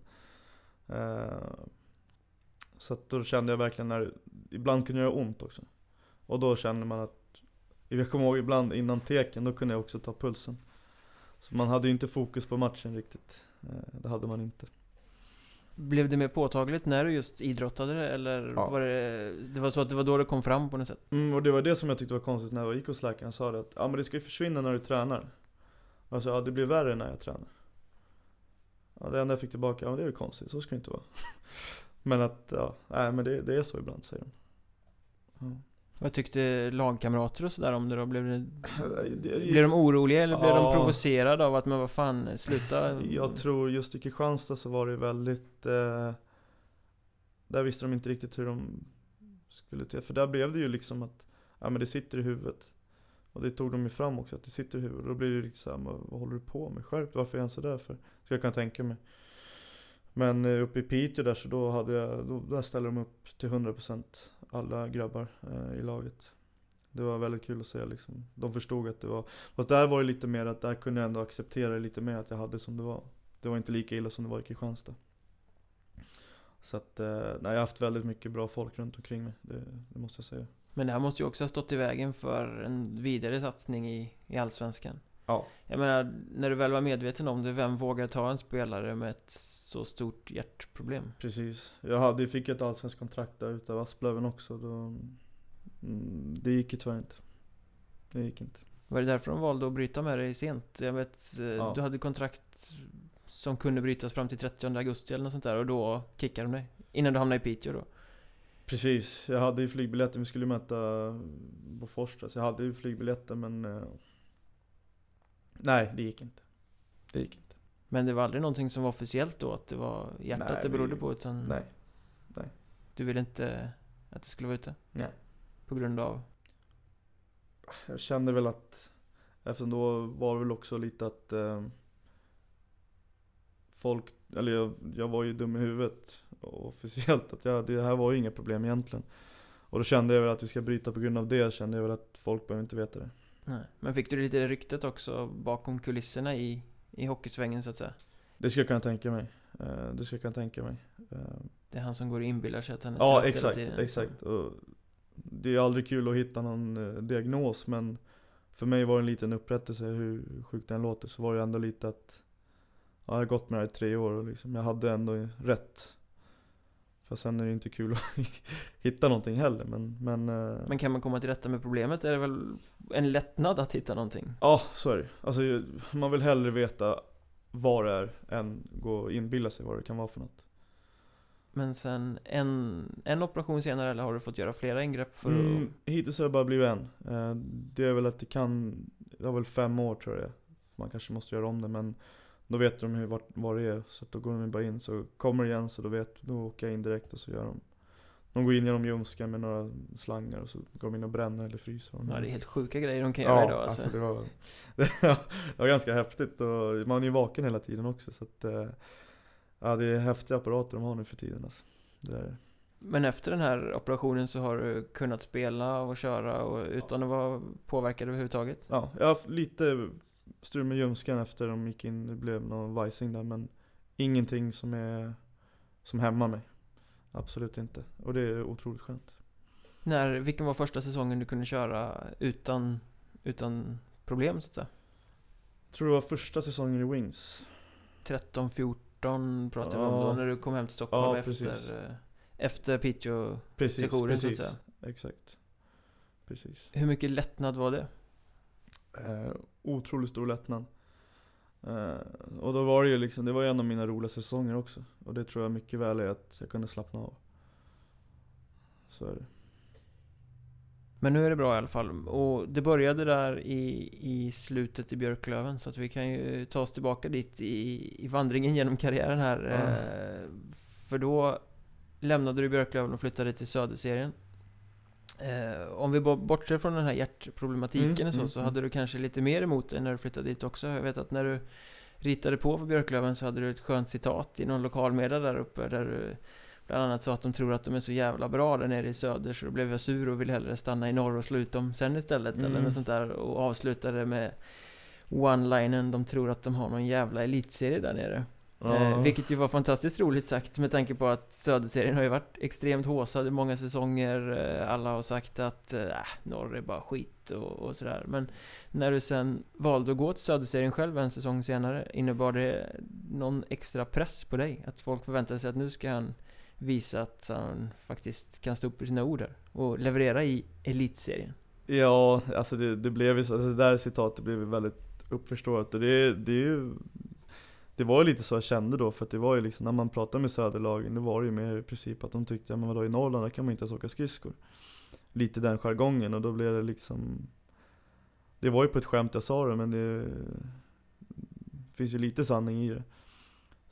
Eh, Så att då kände jag verkligen när, ibland kunde det göra ont också. Och då kände man att, jag kommer ihåg ibland innan teken, då kunde jag också ta pulsen. Så man hade ju inte fokus på matchen riktigt. Eh, Det hade man inte. Blev det mer påtagligt när du just idrottade eller Ja. var det Det var så att det var då det kom fram på något sätt? Mm, och det var det som jag tyckte var konstigt när jag gick hos läkaren. Han sa det att ja, men det ska ju försvinna när du tränar. Sa ja, det blir värre när jag tränar. Ja, det enda jag fick tillbaka, ja men det är ju konstigt, så ska det inte vara. men att, ja, nej men det, det är så ibland säger de. Vad tyckte lagkamrater och sådär om det då? Blev, det, blev de oroliga eller blev de provocerade av att men vad fan, sluta? Jag tror just i Kristianstad så var det väldigt eh, Där visste de inte riktigt hur de skulle till För där blev det ju liksom att Ja men det sitter i huvudet Och det tog de ju fram också, att det sitter i huvudet Då blir det ju riktigt såhär, vad håller du på med? Skärp varför är han sådär för? Ska jag kunna tänka mig men eh, uppe i Piteå där så då hade jag, då, där ställde de upp till 100% Alla grabbar eh, i laget. Det var väldigt kul att se liksom. De förstod att det var Fast där var det lite mer att där kunde jag ändå acceptera det lite mer att jag hade som det var. Det var inte lika illa som det var i Kristianstad. Så att, eh, nej jag har haft väldigt mycket bra folk runt omkring mig Det, det måste jag säga. Men det här måste ju också ha stått i vägen för en vidare satsning i, i Allsvenskan. Ja. Jag menar, när du väl var medveten om det, vem vågar ta en spelare med ett så stort hjärtproblem? Precis Jag hade, fick ett allsvenskt kontrakt där utav Asplöven också då, mm, Det gick ju tyvärr inte Det gick inte Var det därför de valde att bryta med dig sent? Jag vet, eh, Ja. du hade kontrakt som kunde brytas fram till 30 augusti eller något sånt där och då kickade de dig. Innan du hamnade i Piteå då. Precis, jag hade ju flygbiljetten, vi skulle möta Bofors så jag hade ju flygbiljetten men eh, Nej, det gick inte Det gick inte Men det var aldrig någonting som var officiellt då, att det var hjärtat Nej, det berodde vi- på utan Nej, du ville inte att det skulle vara ute? Nej. På grund av? jag kände väl att Eftersom då var det väl också lite att eh, Folk, eller jag, jag var ju dum i huvudet officiellt att jag, det här var ju inga problem egentligen Och då kände jag väl att vi ska bryta på grund av det, kände jag väl att folk behöver inte veta det Nej. Men fick du lite det ryktet också bakom kulisserna i, i hockeysvängen så att säga? Det ska jag kunna tänka mig, eh, det ska jag kunna tänka mig eh, Det är han som går och inbillar sig att han är Ja trött hela exakt, tiden. exakt. Och det är aldrig kul att hitta någon eh, diagnos men för mig var det en liten upprättelse hur sjukt den låter så var det ändå lite att Ja jag har gått med det här i tre år och liksom, jag hade ändå rätt. För sen är det inte kul att hitta någonting heller men, men, eh, Men kan man komma till rätta med problemet är det väl en lättnad att hitta någonting? Ja så är det. Alltså ju- man vill hellre veta vad det är än gå och inbilla sig vad det kan vara för något. Men sen en, en operation senare eller har du fått göra flera ingrepp för Mm, att... hittills har det bara blivit en. Eh, Det är väl att det kan, det har väl fem år tror jag. Man kanske måste göra om det men då vet de hur, vart, vad det är. Så då går de bara in, så kommer det igen så då vet, då åker jag in direkt och så gör de De går in genom ljumsken med några slangar och så går de in och bränner eller fryser dem. Ja, det är helt sjuka grejer de kan göra Ja, idag alltså. alltså det var, det var ganska häftigt och man är ju vaken hela tiden också så att eh, Ja det är häftiga apparater de har nu för tiden alltså. det Men efter den här operationen så har du kunnat spela och köra och utan att vara påverkad överhuvudtaget? Ja, jag har haft lite strul med ljumsken efter de gick in, det blev någon vajsing där men Ingenting som är Som hämmar mig. Absolut inte, och det är otroligt skönt. När, vilken var första säsongen du kunde köra utan, utan problem så att säga? Tror det var första säsongen i Wings. 13, 14 pratade vi om då när du kom hem till Stockholm Ja, efter, precis. eh, efter Piteå Precis, sessionen så att säga. exakt. Precis. Hur mycket lättnad var det? Eh, Otroligt stor lättnad eh, Och då var det ju liksom, det var ju en av mina roliga säsonger också Och det tror jag mycket väl är att jag kunde slappna av Så är det Men nu är det bra i alla fall. Och det började där i, i slutet i Björklöven. Så att vi kan ju ta oss tillbaka dit i, i vandringen genom karriären här. Ja. Eh, för då lämnade du Björklöven och flyttade till Söderserien. Eh, om vi bo- bortser från den här hjärtproblematiken Mm, och så, mm, så mm. hade du kanske lite mer emot dig när du flyttade dit också. Jag vet att när du ritade på för Björklöven så hade du ett skönt citat i någon lokalmedia där uppe där du bland annat sa att de tror att de är så jävla bra där nere i söder så då blev jag sur och ville hellre stanna i norr och slå ut dem sen istället eller Mm. något sånt där och avslutade med one-linen de tror att de har någon jävla elitserie där nere. Eh, vilket ju var fantastiskt roligt sagt med tanke på att Söderserien har ju varit extremt håsad i många säsonger. Eh, alla har sagt att eh, norr är bara skit och, och sådär. Men när du sen valde att gå till Söderserien själv en säsong senare, innebar det någon extra press på dig? Att folk förväntade sig att nu ska han visa att han faktiskt kan stå upp för sina ord där och leverera i elitserien? Ja, alltså det, det blev ju så, alltså det där citatet blev ju väldigt uppförstorat och det, det är ju det var ju lite så jag kände då för att det var ju liksom när man pratade med söderlagen Då var det ju mer i princip att de tyckte, ja men vadå i Norrland där kan man inte ens åka skridskor. Lite den jargongen och då blev det liksom Det var ju på ett skämt jag sa det men det Finns ju lite sanning i det.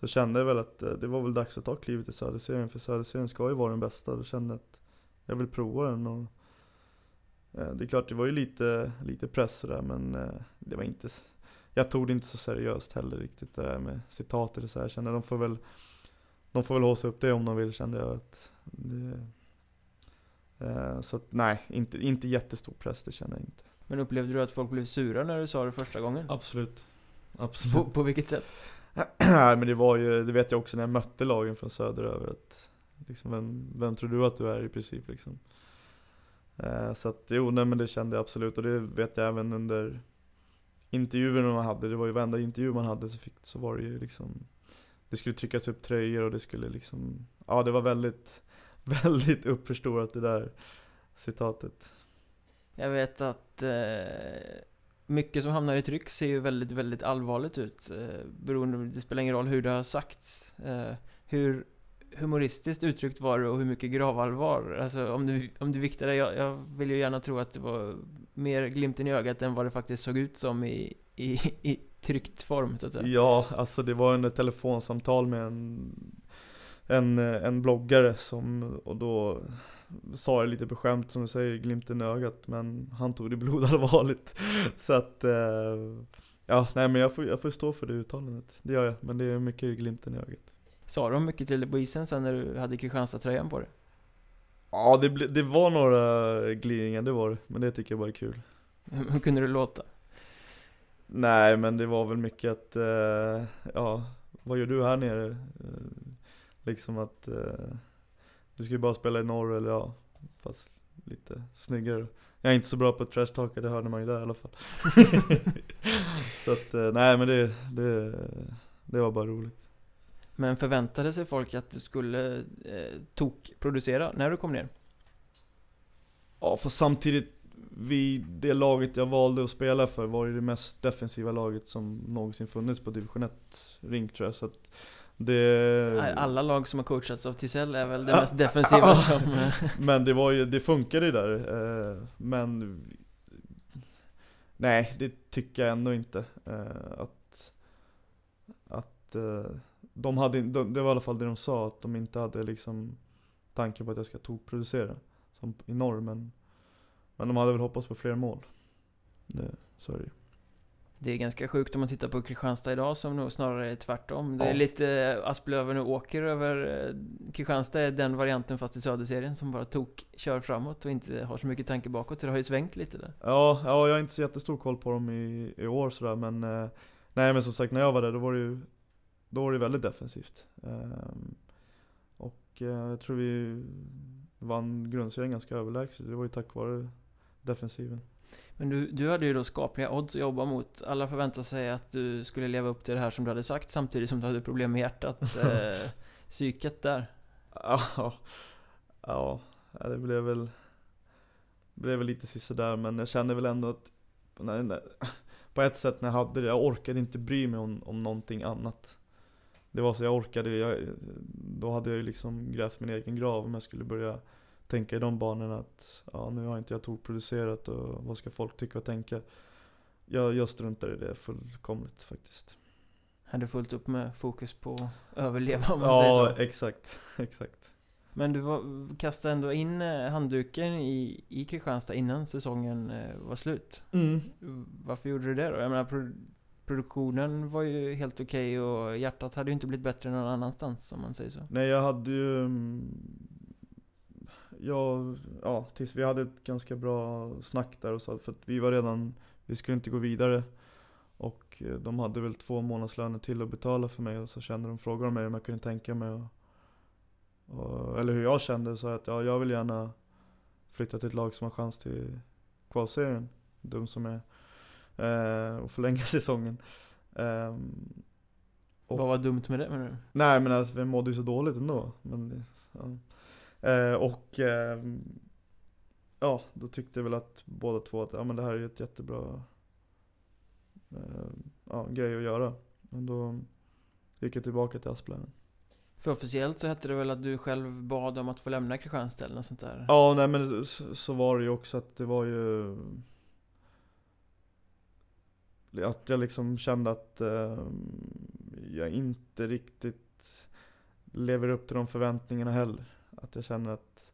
Så kände jag väl att eh, det var väl dags att ta klivet i Söderserien för Söderserien ska ju vara den bästa Då kände jag att jag vill prova den och eh, Det är klart, det var ju lite, lite press där men eh, det var inte jag tog det inte så seriöst heller riktigt det där med citatet och så här. Jag kände de får väl De får väl håsa upp det om de vill kände jag att det, eh, Så att nej, inte, inte jättestor press det kände jag inte Men upplevde du att folk blev sura när du sa det första gången? Absolut Absolut På, på vilket sätt? Nej men det var ju, det vet jag också när jag mötte lagen från söderöver att liksom, vem, vem tror du att du är i princip liksom eh, Så att jo, nej men det kände jag absolut och det vet jag även under intervjuerna man hade, det var ju varenda intervju man hade så, fick, så var det ju liksom Det skulle tryckas upp tröjor och det skulle liksom, ja det var väldigt, väldigt uppförstorat det där citatet Jag vet att eh, mycket som hamnar i tryck ser ju väldigt, väldigt allvarligt ut. Eh, beroende, det spelar ingen roll hur det har sagts. Eh, hur humoristiskt uttryckt var det och hur mycket gravallvar? Alltså om du, om du viktade, jag, jag vill ju gärna tro att det var mer glimten i ögat än vad det faktiskt såg ut som i, i, i tryckt form så att säga. Ja, alltså det var en telefonsamtal med en, en, en bloggare som, och då sa det lite på skämt som du säger, glimten i ögat, men han tog det blodallvarligt. Så att, eh, ja, nej men jag får, jag får stå för det uttalandet, det gör jag, men det är mycket glimten i ögat. Sa de mycket till dig på isen sen när du hade Kristianstad-tröjan på dig? Ja, det, ble, det var några glidningar, det var det, men det tycker jag bara är kul. Hur kunde det låta? Nej men det var väl mycket att, eh, ja, vad gör du här nere? Eh, liksom att, eh, du ska ju bara spela i norr eller ja, fast lite snyggare. Jag är inte så bra på trash talk, det hörde man ju där i alla fall. så att, eh, nej men det, det, det var bara roligt. Men förväntade sig folk att du skulle eh, tok-producera när du kom ner? Ja för samtidigt, vi, det laget jag valde att spela för var ju det mest defensiva laget som någonsin funnits på division 1 rink tror jag. Så att det... Alla lag som har coachats av Tisell är väl det mest defensiva som... Men det var ju, det funkade ju där. eh, Men Nej, det tycker jag ändå inte. eh, Att, att eh, de hade, de, det var i alla fall det de sa, att de inte hade liksom tanken på att jag ska tokproducera som i norr. Men, men de hade väl hoppats på fler mål. Det, så är det ju. Det är ganska sjukt om man tittar på Kristianstad idag som nog snarare är tvärtom. Det är Ja. lite eh, Asplöven och Åker över eh, Kristianstad är den varianten fast i Söderserien som bara tok kör framåt och inte har så mycket tanke bakåt. Så det har ju svängt lite där. Ja, ja jag har inte så jättestor koll på dem i, i år sådär men eh, Nej men som sagt när jag var där då var det ju Då var det väldigt defensivt Ehm, Och eh, jag tror vi vann grundserien ganska överlägset Det var ju tack vare defensiven Men du, du hade ju då skapliga odds att jobba mot. Alla förväntade sig att du skulle leva upp till det här som du hade sagt samtidigt som du hade problem med hjärtat. Eh, psyket där. Ja, ja det blev väl Blev väl lite sisådär men jag kände väl ändå att På ett sätt när jag hade det, jag orkade inte bry mig om, om någonting annat Det var så jag orkade, jag, då hade jag ju liksom grävt min egen grav om jag skulle börja Tänka i de banorna att ja, nu har inte jag tokproducerat och vad ska folk tycka och tänka Jag, jag struntar i det fullkomligt faktiskt Hade fullt upp med fokus på att överleva om man säger Ja så. exakt, exakt Men du var, kastade ändå in eh, handduken i, i Kristianstad innan säsongen eh, var slut. Mm. Varför gjorde du det då? Jag menar, produktionen var ju helt okej och hjärtat hade ju inte blivit bättre någon annanstans om man säger så. Nej jag hade ju mm, Ja, ja, tills vi hade ett ganska bra snack där och så, för att vi var redan, vi skulle inte gå vidare. Och eh, de hade väl två månadslöner till att betala för mig och så kände de, frågade de mig om jag kunde tänka mig och, och, Eller hur jag kände, så att ja, jag vill gärna flytta till ett lag som har chans till kvalserien. Dum som är. Eh, och förlänga säsongen. Ehm, Och- Vad var dumt med det menar du? Nej men alltså vi mådde ju så dåligt ändå. Men, ja. eh, och ehm, ja, då tyckte jag väl att båda två att ja, men det här är ju ett jättebra eh, ja, grej att göra. Och då gick jag tillbaka till Asplöven. För officiellt så hette det väl att du själv bad om att få lämna Kristianstad eller något sånt där? Ja, nej men så, så var det ju också att det var ju att jag liksom kände att eh, jag inte riktigt lever upp till de förväntningarna heller. Att jag känner att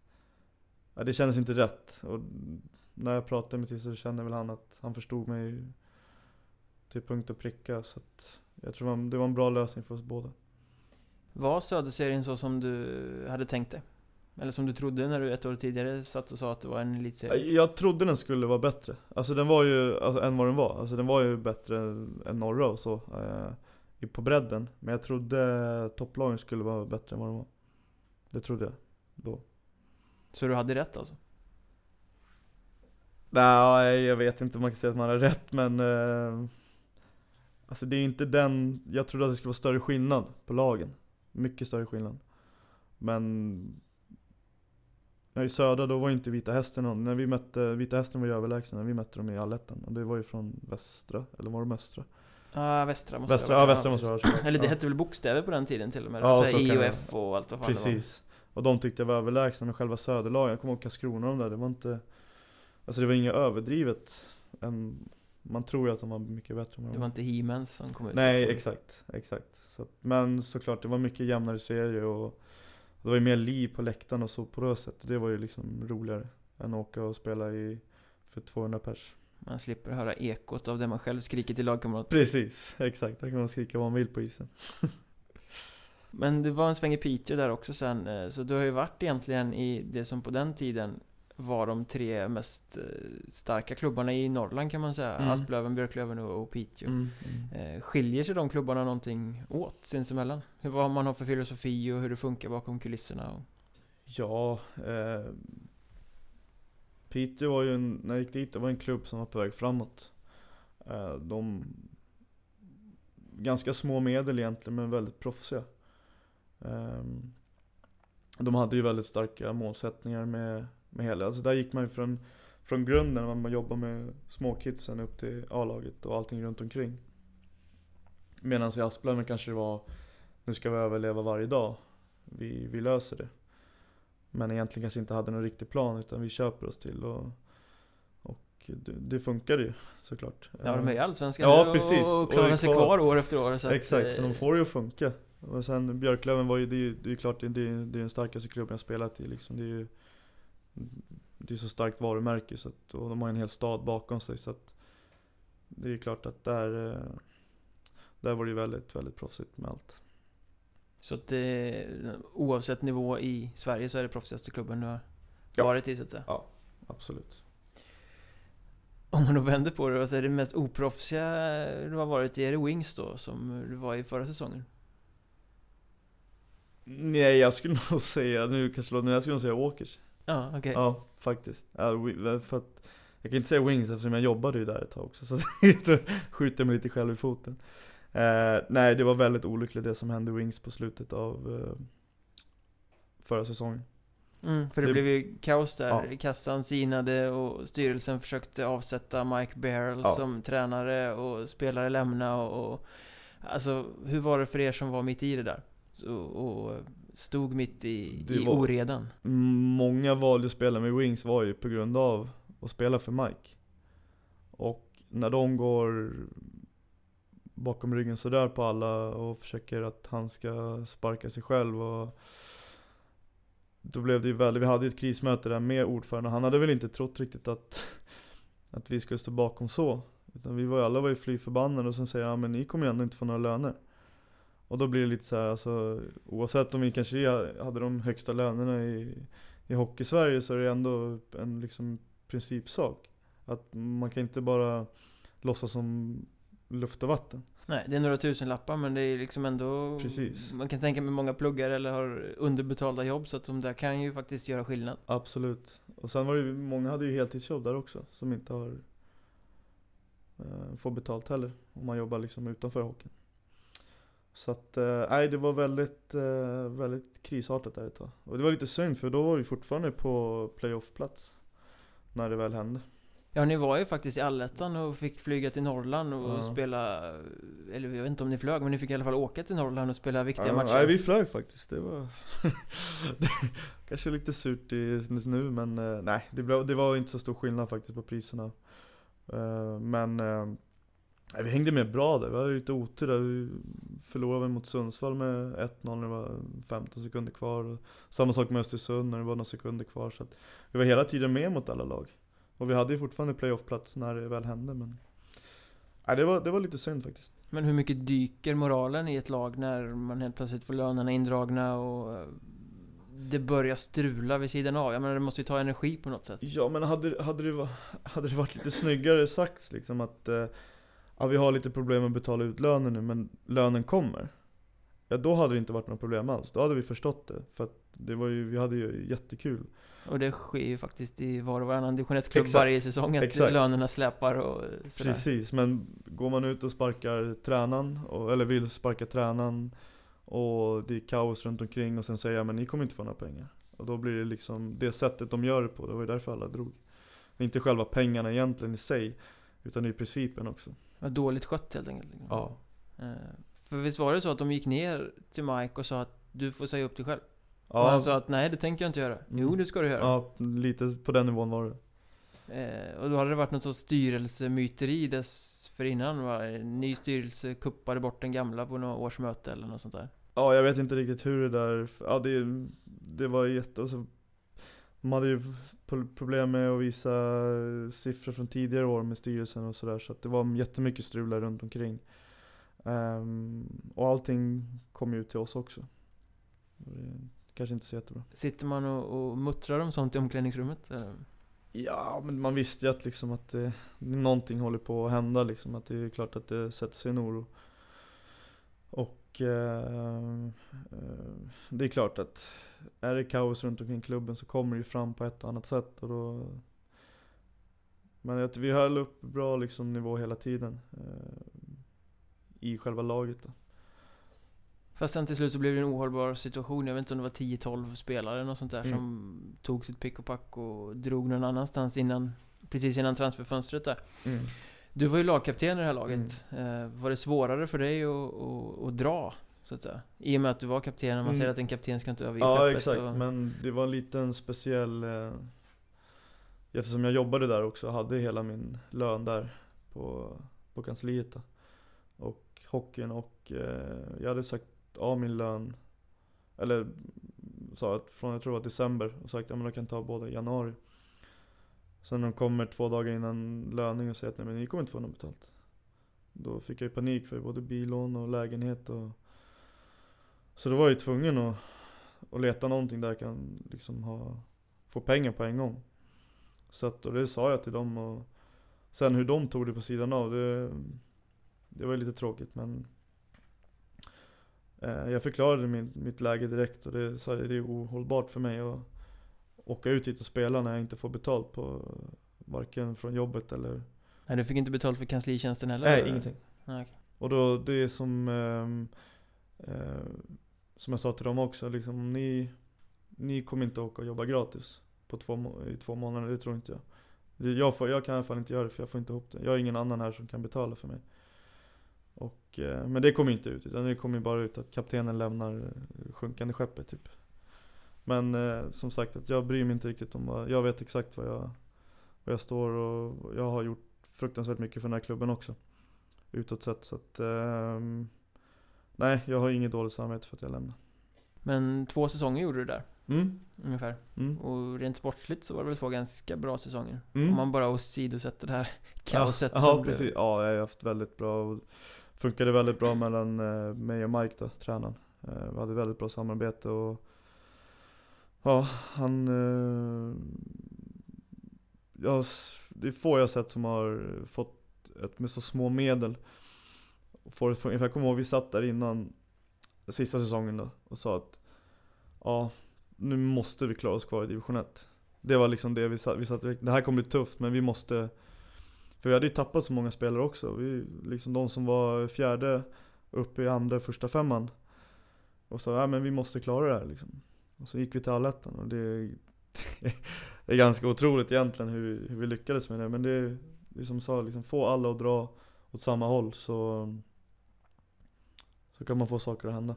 ja, det kändes inte rätt. Och när jag pratade med Tisse så kände väl han att han förstod mig till punkt och pricka. Så att jag tror det var- det var en bra lösning för oss båda. Var Söderserien så som du hade tänkt dig? Eller som du trodde när du ett år tidigare satt och sa att det var en elitserie? Jag trodde den skulle vara bättre. Alltså den var ju, alltså, än vad den var. Alltså den var ju bättre än norra och så. Eh, på bredden. Men jag trodde topplagen skulle vara bättre än vad de var. Det trodde jag. Då. Så du hade rätt alltså? Nej, jag vet inte om man kan säga att man har rätt men eh, Alltså det är inte den, jag trodde att det skulle vara större skillnad på lagen. Mycket större skillnad. Men Ja, I södra då var inte Vita Hästen någon. När vi mötte, Vita Hästen var ju överlägsna när vi mötte dem i allettan. Och det var ju från västra, eller var det östra? Ja, Västra måste Västra, det ja vara. västra måste det vara. Eller det ja. hette väl bokstäver på den tiden till och med? Ja, Ja, så så det IOF och allt vad fan Precis. Och de tyckte jag var överlägsna med själva söderlagen. Jag kommer ihåg Karlskrona och de där, det var inte Alltså det var inget överdrivet. En, man tror ju att de var mycket bättre än det var. Det var inte He-Mans som kom ut Nej liksom. exakt, exakt. Så, men såklart det var mycket jämnare serie och det var ju mer liv på läktaren och så på det sättet. Det var ju liksom roligare än att åka och spela i för 200 pers. Man slipper höra ekot av det man själv skriker till lagkamrat. Precis, exakt. Där kan man skrika vad man vill på isen. Men det var en sväng i Piteå där också sen, eh, så du har ju varit egentligen i det som på den tiden var de tre mest eh, starka klubbarna i Norrland kan man säga. Mm. Asplöven, Björklöven och Piteå. Mm. Eh, Skiljer sig de klubbarna någonting åt sinsemellan? Hur, vad man har för filosofi och hur det funkar bakom kulisserna? Och... Ja, eh, Piteå var ju en, när jag gick dit, det var en klubb som var på väg framåt. Eh, de, ganska små medel egentligen, men väldigt proffsiga. Eh, de hade ju väldigt starka målsättningar med, med hela, alltså där gick man ju från, från grunden, när man jobbar med småkidsen upp till A-laget och allting runt omkring. Medan i Asplöven kanske det var, nu ska vi överleva varje dag. Vi, vi löser det. Men egentligen kanske inte hade någon riktig plan utan vi köper oss till och, och det, det funkar ju såklart. Ja, de är ju allsvenskan Ja, precis. och, och Och klarar är sig kvar. kvar år efter år. Så att, Exakt, så eh, de får det ju att funka. Och sen Björklöven var ju, det är ju det är ju klart det är det är den starkaste klubben jag spelat i liksom. Det är ju Det är så starkt varumärke så att, och de har en hel stad bakom sig så att Det är klart att där eh, Där var det väldigt, väldigt proffsigt med allt. Så att det, oavsett nivå i Sverige så är det proffsigaste klubben du har Ja. varit i så att säga. Absolut. Om man då vänder på det så är det mest oproffsiga du har varit i, är det Wings då, som du var i förra säsongen? Nej jag skulle nog säga, nu kanske men jag skulle nog säga Åkers. Ja, okej. Ja, faktiskt. Ja, wi- för att, jag kan inte säga Wings eftersom jag jobbade ju där ett tag också, så då skjuter jag mig lite själv i foten. Eh, nej, det var väldigt olyckligt det som hände Wings på slutet av eh, förra säsongen. Mm, för det, Det- blev ju kaos där. Ja. Kassan sinade och styrelsen försökte avsätta Mike Beryl Ja. som tränare och spelare lämna och, och... Alltså, hur var det för er som var mitt i det där? Och, och stod mitt i, i var- oredan? Många valde att spela med Wings var ju på grund av att spela för Mike. Och när de går bakom ryggen sådär på alla och försöker att han ska sparka sig själv och då blev det ju väldigt, vi hade ju ett krismöte där med ordföranden, han hade väl inte trott riktigt att, att vi skulle stå bakom så. Utan vi var ju alla var ju fly förbannade och sen säger han, men ni kommer ju ändå inte få några löner. Och då blir det lite så här, alltså oavsett om vi kanske hade de högsta lönerna i, i hockey-Sverige så är det ändå en liksom principsak. Att man kan inte bara låtsas som luft och vatten. Nej, det är några tusen lappar men det är liksom ändå Precis. Man kan tänka med många pluggar eller har underbetalda jobb så att de där kan ju faktiskt göra skillnad. Absolut. Och sen var det ju, många hade ju heltidsjobb där också som inte har eh, får betalt heller. Om man jobbar liksom utanför hockeyn. Så att, eh, nej det var väldigt, eh, väldigt krisartat där ett tag. Och det var lite synd för då var vi fortfarande på playoff-plats. När det väl hände. Ja, ni var ju faktiskt i allettan och fick flyga till Norrland och Ja. spela Eller jag vet inte om ni flög, men ni fick i alla fall åka till Norrland och spela viktiga Ja, matcher. Nej vi flög faktiskt, det var det, Kanske lite surt i, nu men eh, nej det, blev, det var inte så stor skillnad faktiskt på priserna Men nej, vi hängde med bra där, vi hade lite otur där. Vi förlorade mot Sundsvall med 1-0 när det var 15 sekunder kvar. Samma sak med Östersund när det var några sekunder kvar. Så Vi var hela tiden med mot alla lag. Och vi hade ju fortfarande playoff-plats när det väl hände men Nej det var, det var lite synd faktiskt. Men hur mycket dyker moralen i ett lag när man helt plötsligt får lönerna indragna och eh, det börjar strula vid sidan av? Jag menar, det måste ju ta energi på något sätt. Ja men hade, hade, det, hade det varit lite snyggare sagt liksom att eh, ja, vi har lite problem med att betala ut lönen nu men lönen kommer. Ja då hade det inte varit något problem alls. Då hade vi förstått det. För att det var ju, vi hade ju jättekul. Och det sker ju faktiskt i var och varannan division 1-klubb Exakt. varje säsong att Exakt. lönerna släpar och sådär. Precis, men går man ut och sparkar tränaren, och, eller vill sparka tränaren och det är kaos runt omkring och sen säger jag men ni kommer inte få några pengar. Och då blir det liksom det sättet de gör det på, det var ju därför alla drog. Inte själva pengarna egentligen i sig, utan är principen också. Var dåligt skött helt enkelt. liksom. Ja. Eh, För visst var det så att de gick ner till Mike och sa att du får säga upp dig själv? Och Ja, han sa att nej det tänker jag inte göra. Jo Mm. det ska du göra. Ja, lite på den nivån var det. Eh, och då hade det varit något sorts styrelsemyteri dessförinnan va? En Ny styrelse kuppade bort den gamla på något årsmöte eller något sånt där. Ja, jag vet inte riktigt hur det där, ja det, det var jätte, och så, de hade ju pro- problem med att visa siffror från tidigare år med styrelsen och sådär så att det var jättemycket strul där runt omkring. Ehm, och allting kom ju till oss också. Kanske inte så jättebra. Sitter man och, och muttrar om sånt i omklädningsrummet? Eh, Ja, men man visste ju att liksom att det, någonting håller på att hända liksom. Att det är klart att det sätter sig en oro. Och eh, eh, det är klart att är det kaos runt omkring klubben så kommer det ju fram på ett och annat sätt. Och då, men att vi höll upp bra liksom nivå hela tiden. Eh, I själva laget då. Fast sen till slut så blev det en ohållbar situation. Jag vet inte om det var 10-12 spelare eller något sånt där Mm. som tog sitt pick och pack och drog någon annanstans innan Precis innan transferfönstret där. Du var ju lagkapten i det här laget. Mm. Eh, var det svårare för dig att, att, att dra? Så att säga? I och med att du var kapten och man Mm. säger att en kapten ska inte överge Ja exakt, och... men det var en liten speciell eh, Eftersom jag jobbade där också, hade hela min lön där på, på kansliet då. Och hockeyn och eh, jag hade sagt av min lön Eller sa att från jag tror det var december och sagt att ja, men jag kan ta båda i januari Sen när de kommer två dagar innan löning och säger att nej men ni kommer inte få något betalt Då fick jag ju panik för både billån och lägenhet och Så då var jag ju tvungen att och leta någonting där jag kan liksom ha, få pengar på en gång. Så att, och det sa jag till dem och sen hur de tog det på sidan av, det, det var lite tråkigt men eh, jag förklarade min, mitt läge direkt och det jag, det är ohållbart för mig att åka ut hit och spela när jag inte får betalt på varken från jobbet eller Nej, du fick inte betalt för kanslitjänsten heller? Nej, eller? ingenting. Nej, okej. Och då, det som ehm, eh, som jag sa till dem också, liksom ni Ni kommer inte åka och jobba gratis på två, I två månader, det tror inte jag. Jag, får, jag kan i alla fall inte göra det för jag får inte ihop det. Jag har ingen annan här som kan betala för mig. Och, eh, Men det kommer inte ut, utan det kommer bara ut att kaptenen lämnar sjunkande skeppet typ. Men eh, som sagt, att jag bryr mig inte riktigt om vad, jag vet exakt vad jag Vad jag står och jag har gjort fruktansvärt mycket för den här klubben också. Utåt sett. Så att, eh, nej, jag har inget dåligt samvete för att jag lämnar. Men två säsonger gjorde du där. Mm. ungefär. Mm. Och rent sportsligt så var det väl två ganska bra säsonger. Mm. Om man bara åsidosätter det här kaoset ja, som ja, precis. Ja, jag har haft väldigt bra och funkade väldigt bra mellan eh, mig och Mike då, tränaren. Eh, vi hade väldigt bra samarbete och ja, han eh, ja, det är få jag sett som har fått ett med så små medel. Får det fun- Jag kommer ihåg vi satt där innan sista säsongen då och sa att ja, nu måste vi klara oss kvar i division 1. Det var liksom det vi satt, vi satt det här kommer bli tufft men vi måste för vi hade ju tappat så många spelare också. Vi, liksom de som var fjärde uppe i andra, första femman. Och sa, ja men vi måste klara det här liksom. Och så gick vi till allettan och det, det är ganska otroligt egentligen hur, hur vi lyckades med det. Men det är, det är som jag sa, liksom, få alla att dra åt samma håll så, så kan man få saker att hända.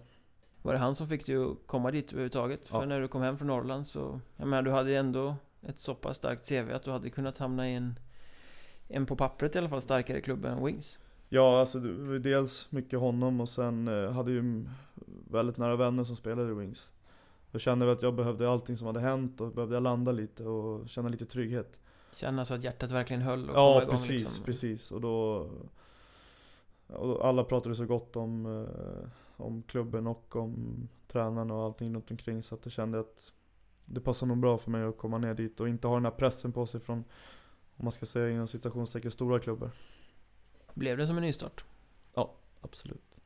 Var det han som fick dig att komma dit överhuvudtaget? För Ja. när du kom hem från Norrland så, jag menar du hade ju ändå ett så pass starkt CV att du hade kunnat hamna i en, en på pappret i alla fall starkare klubb än Wings. Ja, alltså dels mycket honom och sen eh, hade ju väldigt nära vänner som spelade i Wings. Jag kände väl att jag behövde allting som hade hänt och behövde jag landa lite och känna lite trygghet. Känna så att hjärtat verkligen höll och Ja, igång precis, liksom. precis. Och då, och alla pratade så gott om, eh, om klubben och om tränaren och allting runt omkring så att jag kände att det passar nog bra för mig att komma ner dit och inte ha den här pressen på sig från, om man ska säga inom citationstecken, stora klubbar. Blev det som en nystart? Absolut.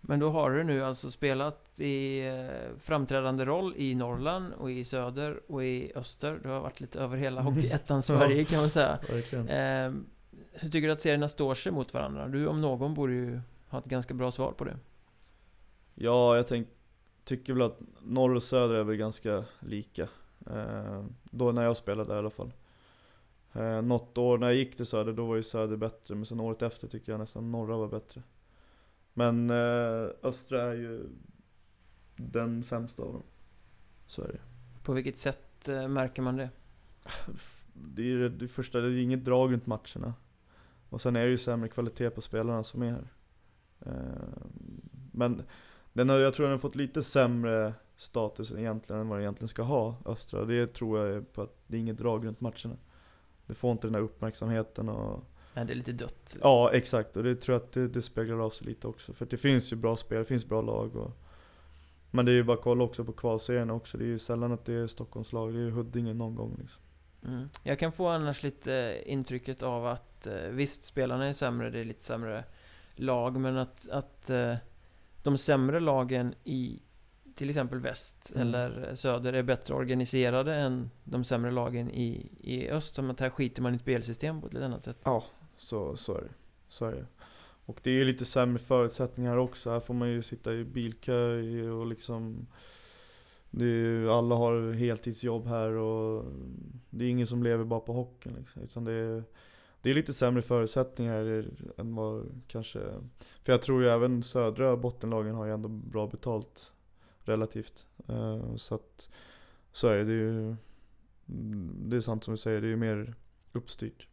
Men då har du nu alltså spelat i eh, framträdande roll i Norrland och i söder och i öster. Du har varit lite över hela. Hockeyettan Sverige kan man säga. Verkligen. Hur tycker du att serierna står sig mot varandra? Du om någon borde ju ha ett ganska bra svar på det. Ja, jag tänk, tycker väl att norr och söder är väl ganska lika. Eh, då när jag spelade där i alla fall. Eh, något år när jag gick till söder, då var ju söder bättre. Men sen året efter tycker jag nästan norra var bättre. Men eh, östra är ju den sämsta av dem. Så är det. På vilket sätt eh, märker man det? Det är ju det, första, det är inget drag runt matcherna. Och sen är det ju sämre kvalitet på spelarna som är här. Eh, Men den har, jag tror den har fått lite sämre status egentligen än vad den egentligen ska ha, Östra. Det tror jag är på att det är inget drag runt matcherna. Det får inte den här uppmärksamheten och Nej, det är lite dött. Ja, exakt. Och det tror jag att det, det speglar av sig lite också. För det finns ju bra spel, det finns bra lag och Men det är ju bara att kolla också på kvalserierna också. Det är ju sällan att det är Stockholmslag, det är Huddinge någon gång liksom. Mm. Jag kan få annars lite intrycket av att eh, visst, spelarna är sämre, det är lite sämre lag, men att, att eh, de sämre lagen i till exempel väst Mm. eller söder är bättre organiserade än de sämre lagen i, i öst. Som att här skiter man i ett spelsystem på ett lite annat sätt. Ja, så, så är det. Så är det. Och det är lite sämre förutsättningar också. Här får man ju sitta i bilkö i- och liksom det är, ju- Alla har heltidsjobb här och det är ingen som lever bara på hockeyn liksom. Utan det är, det är lite sämre förutsättningar än vad kanske För jag tror ju även södra bottenlagen har ju ändå bra betalt Relativt Eh, Så att Så är det, ju Det är sant som du säger, det är ju mer uppstyrt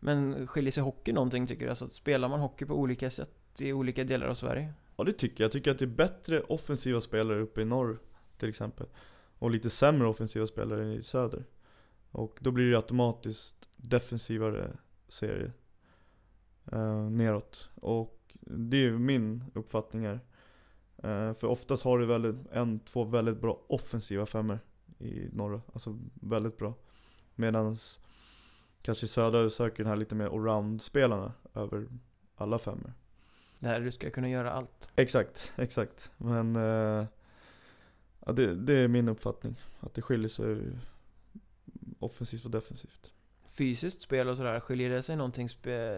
Men skiljer sig hockey någonting tycker du? Alltså, spelar man hockey på olika sätt i olika delar av Sverige? Ja det tycker jag. Jag tycker att det är bättre offensiva spelare uppe i norr till exempel. Och lite sämre offensiva spelare i söder. Och då blir det automatiskt defensivare serier. Eh, neråt. Och det är ju min uppfattning här. Eh, för oftast har du väldigt, en, två väldigt bra offensiva femmor i norra. Alltså väldigt bra. Medans kanske i södra söker den här lite mer allround-spelarna över alla femmor. Där du ska kunna göra allt. Exakt, exakt. Men eh, ja, det, det är min uppfattning. Att det skiljer sig offensivt och defensivt. Fysiskt spel och sådär, skiljer det sig någonting?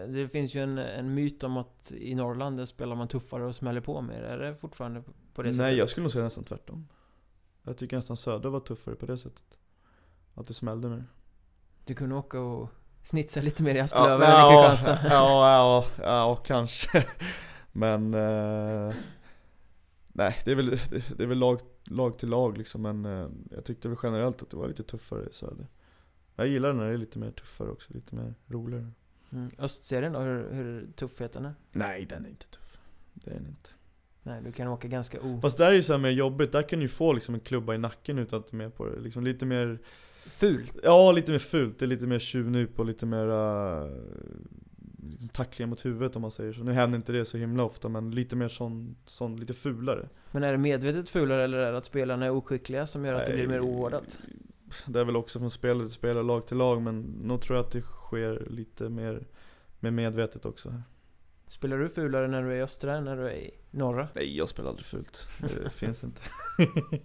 Det finns ju en, en myt om att i Norrland där spelar man tuffare och smäller på mer. Är det fortfarande på det Nej, sättet? jag skulle nog säga nästan tvärtom. Jag tycker nästan södra var tuffare på det sättet. Att det smällde mer. Du kunde åka och snitsa lite mer i Ja, Asplöv men- eller ja, Kristianstad? ja, ja, ja, kanske. Men eh, Nej, det är väl, det, det är väl lag, lag till lag liksom. Men eh, jag tyckte väl generellt att det var lite tuffare i söder. Jag gillar när det är lite mer tuffare också, lite mer roligare. Mm. Östserien då, hur, hur tuffheten är? Nej, den är inte tuff. Det är den inte. Nej, du kan åka ganska o... Fast där är det så mer jobbigt, där kan du ju få liksom en klubba i nacken utan att du är med på det. Liksom lite mer, Fult! ja lite mer fult, det är lite mer tjuvnyp och lite mer uh, liksom tacklingar mot huvudet om man säger så. Nu händer inte det så himla ofta men lite mer sån, sån lite fulare. Men är det medvetet fulare eller är det att spelarna är oskickliga som gör att det blir mer Nej, ovårdat? Det är väl också från spelare till spelare, lag till lag men nog tror jag att det sker lite mer, mer medvetet också här. Spelar du fulare när du är i östra än när du är i norra? Nej jag spelar aldrig fult, det finns inte.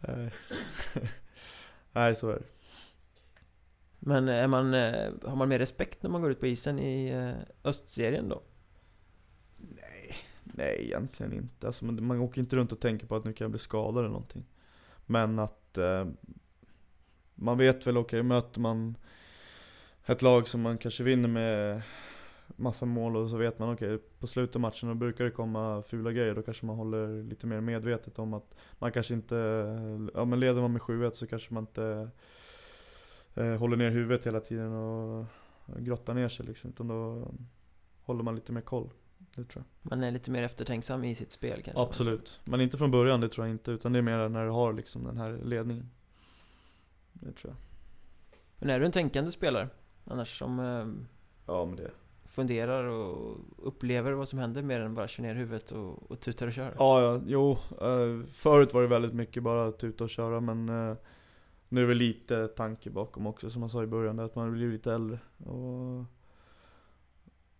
Nej. Nej så är det. Men är man, eh, har man mer respekt när man går ut på isen i eh, östserien då? Nej, nej egentligen inte. Alltså, man, man åker inte runt och tänker på att nu kan jag bli skadad eller någonting. Men att eh, man vet väl, okej möter man ett lag som man kanske vinner med massa mål och så vet man okej på slutet av matchen då brukar det komma fula grejer. Då kanske man håller lite mer medvetet om att man kanske inte, ja men leder man med 7-1 så kanske man inte eh, håller ner huvudet hela tiden och grottar ner sig liksom. Utan då håller man lite mer koll. Det tror jag. Man är lite mer eftertänksam i sitt spel kanske? Absolut. Men inte från början, det tror jag inte. Utan det är mer när du har liksom den här ledningen. Det tror jag. Men är du en tänkande spelare? Annars som eh, Ja men det. funderar och upplever vad som händer mer än bara kör ner huvudet och, och tutar och kör? Ja, ja, jo. Eh, förut var det väldigt mycket bara tuta och köra men eh, nu är det lite tanke bakom också som jag sa i början. Att man blir lite äldre. Och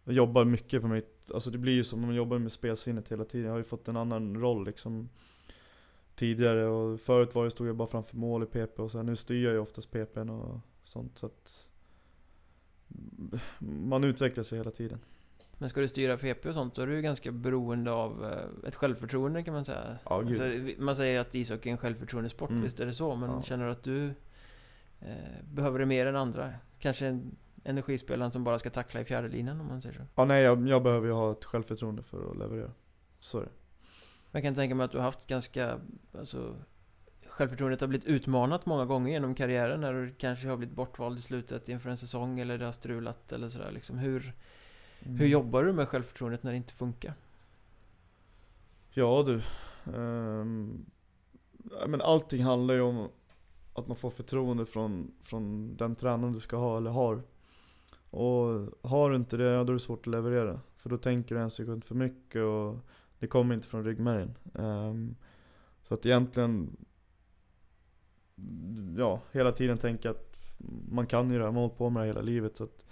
jag jobbar mycket på mitt, alltså det blir ju som, man jobbar med spelsinnet hela tiden. Jag har ju fått en annan roll liksom tidigare och förut var det, stod jag bara framför mål i PP och så här, nu styr jag ju oftast PPn och sånt så att man utvecklas ju hela tiden. Men ska du styra PP och sånt, då är du ju ganska beroende av eh, ett självförtroende kan man säga. Ja, alltså, man säger att ishockey är en självförtroendesport, Mm. visst är det så? Men Ja. känner du att du eh, behöver det mer än andra? Kanske en energispelaren som bara ska tackla i fjärde linjen om man säger så. Ja nej jag, jag behöver ju ha ett självförtroende för att leverera. Så är det. Jag kan tänka mig att du har haft ganska, alltså Självförtroendet har blivit utmanat många gånger genom karriären när du kanske har blivit bortvald i slutet inför en säsong eller det har strulat eller sådär liksom. Hur, Mm. hur jobbar du med självförtroendet när det inte funkar? Ja du. men allting handlar ju om att man får förtroende från, från den tränaren du ska ha eller har. Och har du inte det, ja, då är det svårt att leverera. För då tänker du en sekund för mycket och det kommer inte från ryggmärgen. Ehm, så att egentligen, ja, hela tiden tänka att man kan ju det här, man har hållit på med det hela livet. Så att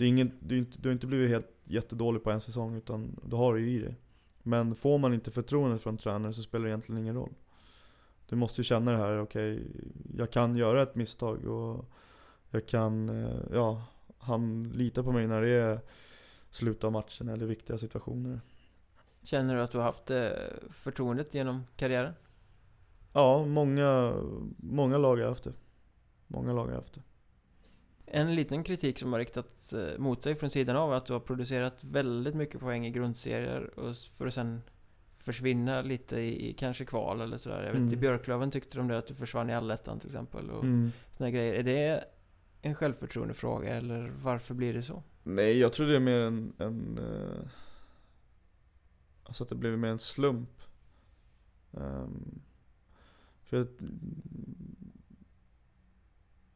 det är ingen, du, är inte, du har inte blivit helt jättedålig på en säsong utan du har det ju i dig. Men får man inte förtroende från tränare så spelar det egentligen ingen roll. Du måste ju känna det här, okej, jag kan göra ett misstag och jag kan, eh, ja, han litar på mig när det är slut av matchen eller viktiga situationer. Känner du att du har haft eh, förtroendet genom karriären? Ja, många, många lag har haft det. Många lag har haft det. En liten kritik som har riktats eh, mot dig från sidan av är att du har producerat väldigt mycket poäng i grundserier och för att sen försvinna lite i, i kanske kval eller sådär. Jag vet Mm. i Björklöven tyckte de det att du försvann i allettan till exempel och Mm. såna grejer. Är det en självförtroendefråga eller varför blir det så? Nej, jag tror det är mer en, en eh, Alltså att det blev mer en slump. Ehm, för att,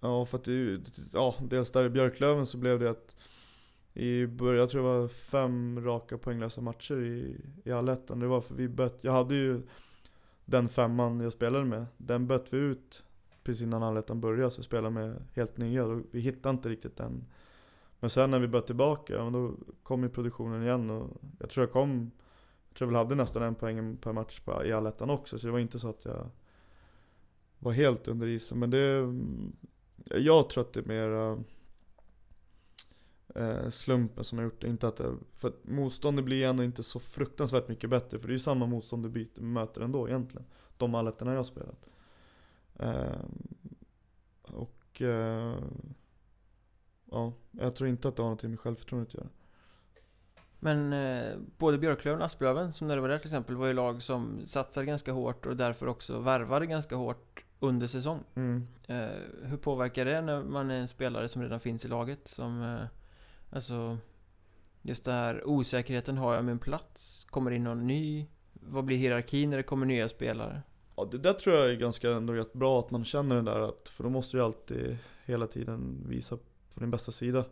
Ja, för att det, är ju- ja, dels där i Björklöven så blev det att i början, jag tror det var fem raka poänglösa matcher i, i allettan. Det var för vi bött, jag hade ju den femman jag spelade med, den böt vi ut precis innan allettan började, så jag spelade med helt nya. Då- Vi hittade inte riktigt den men sen när vi började tillbaka, ja, men då kom ju produktionen igen och jag tror jag kom Jag tror jag väl hade nästan en poäng per match på, i allettan också, så det var inte så att jag var helt under isen. Men det, jag tror att det är mer eh, slumpen som har gjort det. Inte att det, för att motståndet blir ändå inte så fruktansvärt mycket bättre. För det är ju samma motstånd du byter, möter ändå egentligen. De allettorna jag har spelat. Eh, och eh, ja, jag tror inte att det har någonting med självförtroendet att göra. Men eh, både Björklöven och Asplöven, som när det var där till exempel, var ju lag som satsade ganska hårt och därför också värvade ganska hårt under säsong. Mm. Eh, hur påverkar det när man är en spelare som redan finns i laget? Som, eh, alltså, Just det här osäkerheten, har jag min plats? Kommer det in någon ny? Vad blir hierarkin när det kommer nya spelare? Ja det där tror jag är ganska ändå rätt bra att man känner det där att, för då måste du ju alltid hela tiden visa på din bästa sida.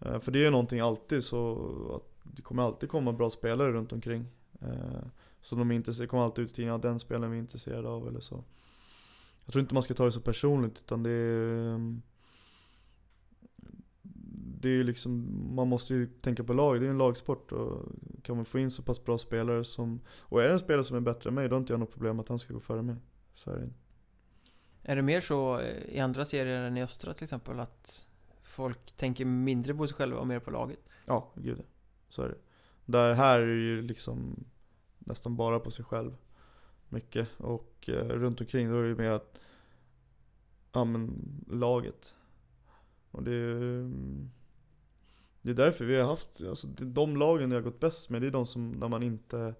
Eh, För det är ju någonting alltid så att det kommer alltid komma bra spelare runt omkring. Eh, Så de är inte, det kommer alltid ut i tidningen, ja, den spelaren vi är intresserade av eller så. Jag tror inte man ska ta det så personligt utan det är det är liksom, man måste ju tänka på lag, det är en lagsport och kan man få in så pass bra spelare som, och är det en spelare som är bättre än mig, då har inte jag något problem att han ska gå före mig. Så är det. Är det mer så i andra serier än i Östra till exempel? Att folk tänker mindre på sig själva och mer på laget? Ja, gud. Så är det. Där här är det ju liksom nästan bara på sig själv. Mycket. Och eh, runt omkring då är det mer att, ja men laget. Och det är, det är därför vi har haft, alltså de lagen jag har gått bäst med, det är de som, där man inte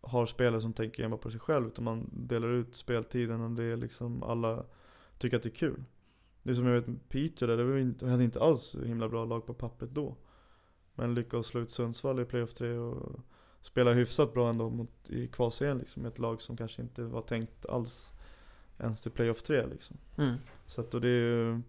har spelare som tänker enbart på sig själv. Utan man delar ut speltiden och det är liksom alla tycker att det är kul. Det är som jag vet Peter där, det var inte, hade inte alls så himla bra lag på pappret då. Men lyckades slå ut Sundsvall i playoff 3 och spela hyfsat bra ändå mot, i kvalserien liksom. Ett lag som kanske inte var tänkt alls ens till playoff 3 liksom. Mm. Så att och det är ju,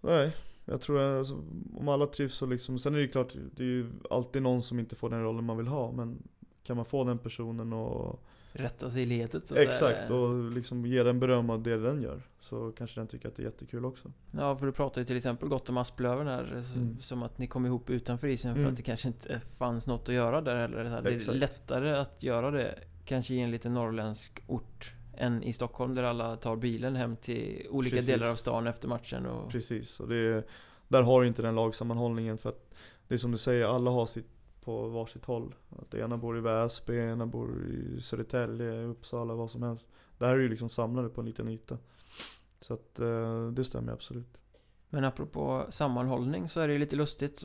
nej. Jag tror alltså, om alla trivs så liksom, sen är det ju klart, det är ju alltid någon som inte får den rollen man vill ha. Men kan man få den personen och Rätta sig i ledet så Exakt, och liksom ge den beröm av det den gör. Så kanske den tycker att det är jättekul också. Ja, för du pratar ju till exempel gott om Asplöven här, Mm. som att ni kom ihop utanför isen för Mm. att det kanske inte fanns något att göra där heller. Det är Exakt. lättare att göra det kanske i en liten norrländsk ort än i Stockholm där alla tar bilen hem till olika Precis. delar av stan efter matchen och... Precis, och det är, där har du inte den lagsammanhållningen för att det är som du säger, alla har sitt på varsitt håll. Att ena bor i Väsby, ena bor i Södertälje, Uppsala, vad som helst. Där är ju liksom samlade på en liten yta. Så att eh, det stämmer absolut. Men apropå sammanhållning så är det ju lite lustigt.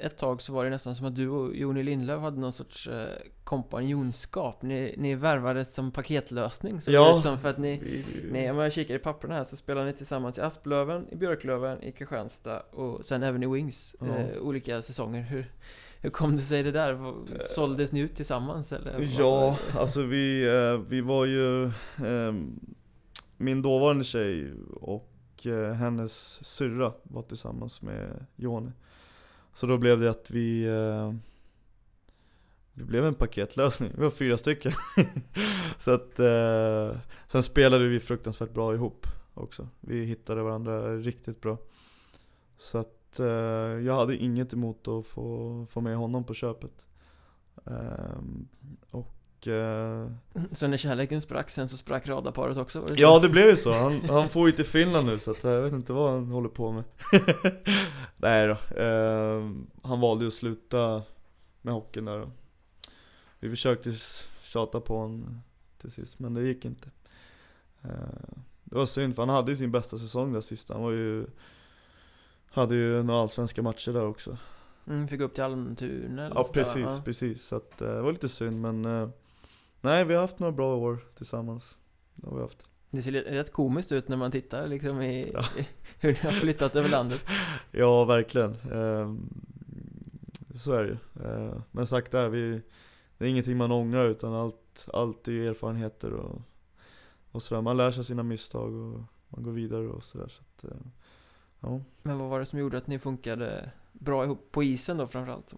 Ett tag så var det nästan som att du och Joni Lindlöf hade någon sorts eh, kompanjonskap. Ni, ni värvades som paketlösning. Så Ja. det är som för att ni... Nej, om jag kikar i papperna här så spelar ni tillsammans i Asplöven, i Björklöven, i Kristianstad och sen även i Wings. Ja. Eh, olika säsonger. Hur, hur kom det sig det där? Vad- Såldes ni ut tillsammans eller? Ja, alltså vi, eh, vi var ju eh, Min dåvarande tjej och eh, hennes syrra var tillsammans med Joni Så då blev det att vi eh, Vi blev en paketlösning, vi var fyra stycken. Så att eh, Sen spelade vi fruktansvärt bra ihop också. Vi hittade varandra riktigt bra. Så att eh, jag hade inget emot att få, få med honom på köpet Ehm, och eh, Så när kärleken sprack sen så sprack radarparet också? Var det så? Ja det blev ju så, han, han får ju till Finland nu så att jag vet inte vad han håller på med Nej då, Ehm, han valde ju att sluta med hockeyn där då. Vi försökte tjata på honom till sist men det gick inte Ehm, Det var synd för han hade ju sin bästa säsong där sista, han var ju Hade ju några allsvenska matcher där också Mm, fick upp till Almtuna eller Ja precis, ja. precis. Så att, eh, det var lite synd men eh, Nej vi har haft några bra år tillsammans. Det har vi haft. Det ser rätt komiskt ut när man tittar liksom i, Ja. i hur ni har flyttat över landet. Ja verkligen. Ehm, så är det ju. Eh, men sagt där, vi, det är ingenting man ångrar utan allt, allt är ju erfarenheter och, och sådär. Man lär sig sina misstag och man går vidare och sådär. Så att, ja. Men vad var det som gjorde att ni funkade bra ihop på isen då framförallt?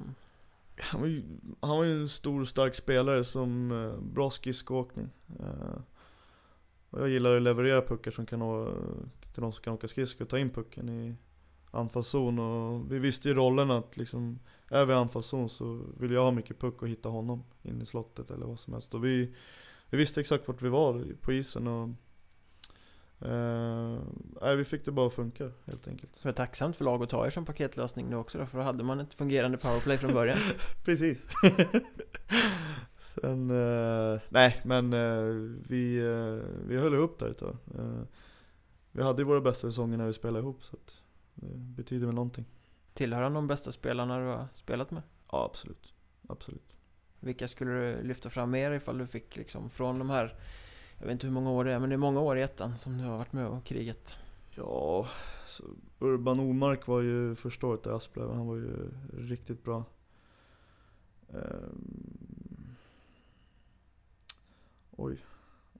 Han var, ju, han var ju en stor och stark spelare som eh, bra skridskoåkning. Eh, och jag gillar att leverera puckar som kan nå, till de som kan åka skridskor och ta in pucken i anfallszon. Och vi visste ju rollen att liksom, är vi i anfallszon så vill jag ha mycket puck och hitta honom in i slottet eller vad som helst. Och vi, vi visste exakt vart vi var på isen och eh, nej, vi fick det bara att funka helt enkelt. Jag är tacksamt för lag att ta er som paketlösning nu också då, för då hade man ett fungerande powerplay från början. Precis. Sen, eh, nej men eh, vi, eh, vi höll ihop där ett tag. Vi hade ju våra bästa säsonger när vi spelade ihop så att det betyder väl någonting. Tillhör han de bästa spelarna du har spelat med? Ja absolut, absolut. Vilka skulle du lyfta fram mer ifall du fick liksom från de här jag vet inte hur många år det är, men det är många år i ettan som du har varit med och kriget. Ja, så Urban Omark var ju första året i Asplöv, han var ju riktigt bra. Um, Oj,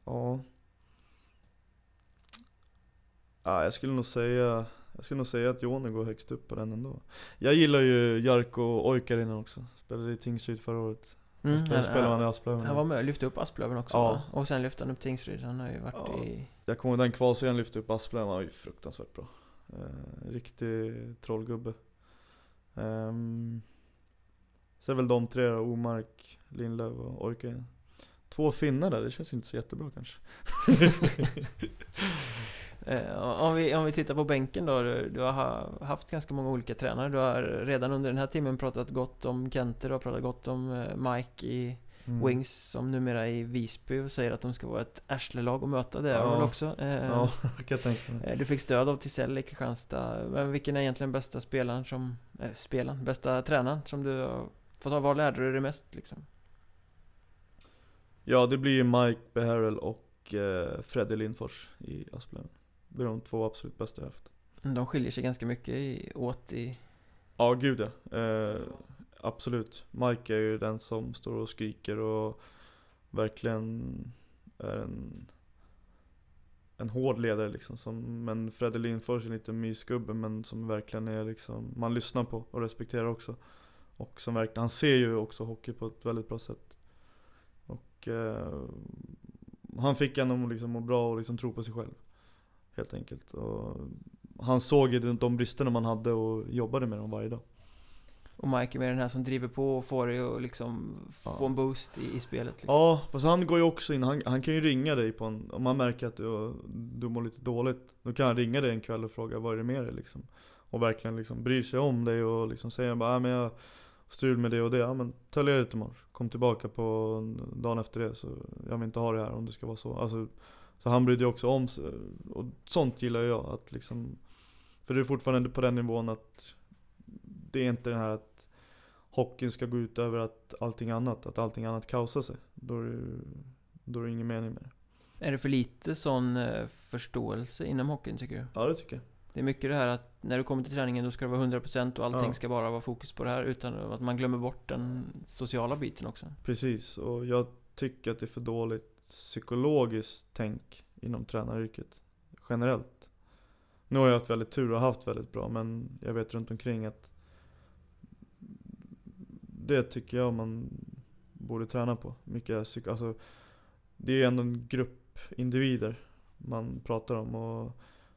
ja. Ja, jag skulle nog säga jag skulle nog säga att Joni går högst upp på den ändå. Jag gillar ju Jarko Oikarinen också. Spelade i Tingsryd förra året. Mm, Spelade, spelade han i Asplöven. Han var med och lyfte upp Asplöven också Ja. va? Och sen lyfte han upp Tingsryd, han har ju varit Ja. i... Jag kommer ihåg den kvalserien lyfte upp Asplöven, han var ju fruktansvärt bra. Eh, riktig trollgubbe. Um, så är väl de tre då, Omark, Lindlöf och Oikarinen. Två finnar där, det känns inte så jättebra kanske. Eh, om, vi, om vi tittar på bänken då, du, du har ha- haft ganska många olika tränare. Du har redan under den här timmen pratat gott om Kenter, du har pratat gott om eh, Mike i Mm. Wings, som numera är i Visby och säger att de ska vara ett arslelag att möta. Det Ja. väl också? Eh, Ja, kan tänka mig. Du fick stöd av Tisell i Kristianstad. Men vilken är egentligen bästa spelaren som... Eh, spelaren? Bästa tränaren som du har fått ha? Vad lärde du dig mest liksom? Ja, det blir Mike Beharrell och eh, Freddy Lindfors i Asplöven. Det är de två absolut bästa jag haft. De skiljer sig ganska mycket i, åt i... Ja, gud ja. Eh, absolut. Mike är ju den som står och skriker och verkligen är en, en hård ledare liksom. Som, men Freddy Lindfors är en liten mysgubbe men som verkligen är liksom, man lyssnar på och respekterar också. Och som verkligen, han ser ju också hockey på ett väldigt bra sätt. Och eh, han fick en att liksom må bra och liksom tro på sig själv. Helt enkelt. Och han såg de- bristerna man hade och jobbade med dem varje dag. Och Mike är med den här som driver på och får dig att liksom Ja. få en boost i, i spelet liksom. Ja, fast han går ju också in, han, han kan ju ringa dig på en, om han märker att du, du mår lite dåligt Då kan han ringa dig en kväll och fråga vad är det med dig liksom Och verkligen liksom bryr sig om dig och liksom säger bara ah, men jag strul med det och det, ja men ta ledigt imorgon Kom tillbaka på dagen efter det så jag vill inte ha det här om det ska vara så alltså, Så han brydde ju också om sig och sånt gillar jag att liksom För det är fortfarande på den nivån att Det är inte den här att hockeyn ska gå ut över att allting annat, att allting annat kaosar sig. Då är det, då är det ingen mening med det. Är det för lite sån eh, förståelse inom hockeyn tycker du? Ja det tycker jag. Det är mycket det här att när du kommer till träningen då ska det vara 100% och allting Ja. ska bara vara fokus på det här utan att man glömmer bort den sociala biten också. Precis, och jag tycker att det är för dåligt psykologiskt tänk inom tränaryrket. Generellt. Nu har jag haft väldigt tur och haft väldigt bra, men jag vet runt omkring att det tycker jag man borde träna på. Mycket psyk- alltså, det är ju ändå en grupp individer man pratar om och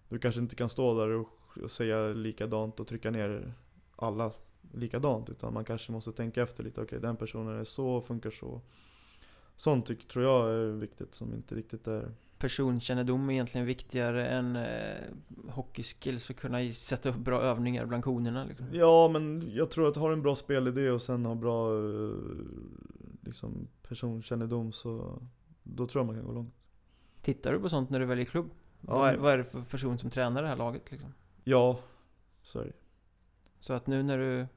du kanske inte kan stå där och säga likadant och trycka ner alla likadant. Utan man kanske måste tänka efter lite. Okej, den personen är så, och funkar så. Sånt tycker, tror jag är viktigt som inte riktigt är... Personkännedom är egentligen viktigare än eh, hockeyskills och kunna sätta upp bra övningar bland konerna liksom. Ja, men jag tror att har en bra spelidé och sen har bra eh, liksom, personkännedom så då tror jag man kan gå långt. Tittar du på sånt när du väljer klubb? Ja, vad, är, vad är det för person som tränar det här laget liksom? Ja, så är det. Så att nu när du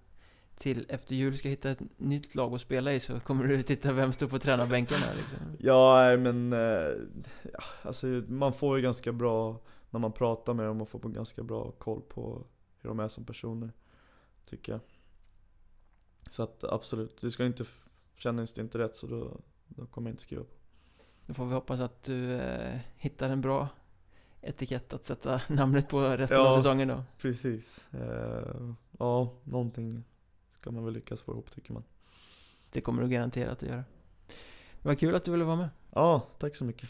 till efter jul ska hitta ett nytt lag att spela i så kommer du titta vem står på tränarbänken här liksom. Ja, men eh, ja, alltså, man får ju ganska bra, när man pratar med dem, man får ganska bra koll på hur de är som personer. Tycker jag. Så att absolut, det ska inte, känns det inte rätt så då, då kommer jag inte skriva på. Då får vi hoppas att du eh, hittar en bra etikett att sätta namnet på resten av Ja. säsongen då. Precis. Eh, ja, någonting ska man väl lyckas få ihop tycker man. Det kommer du garanterat att göra. Det var kul att du ville vara med. Ja, tack så mycket.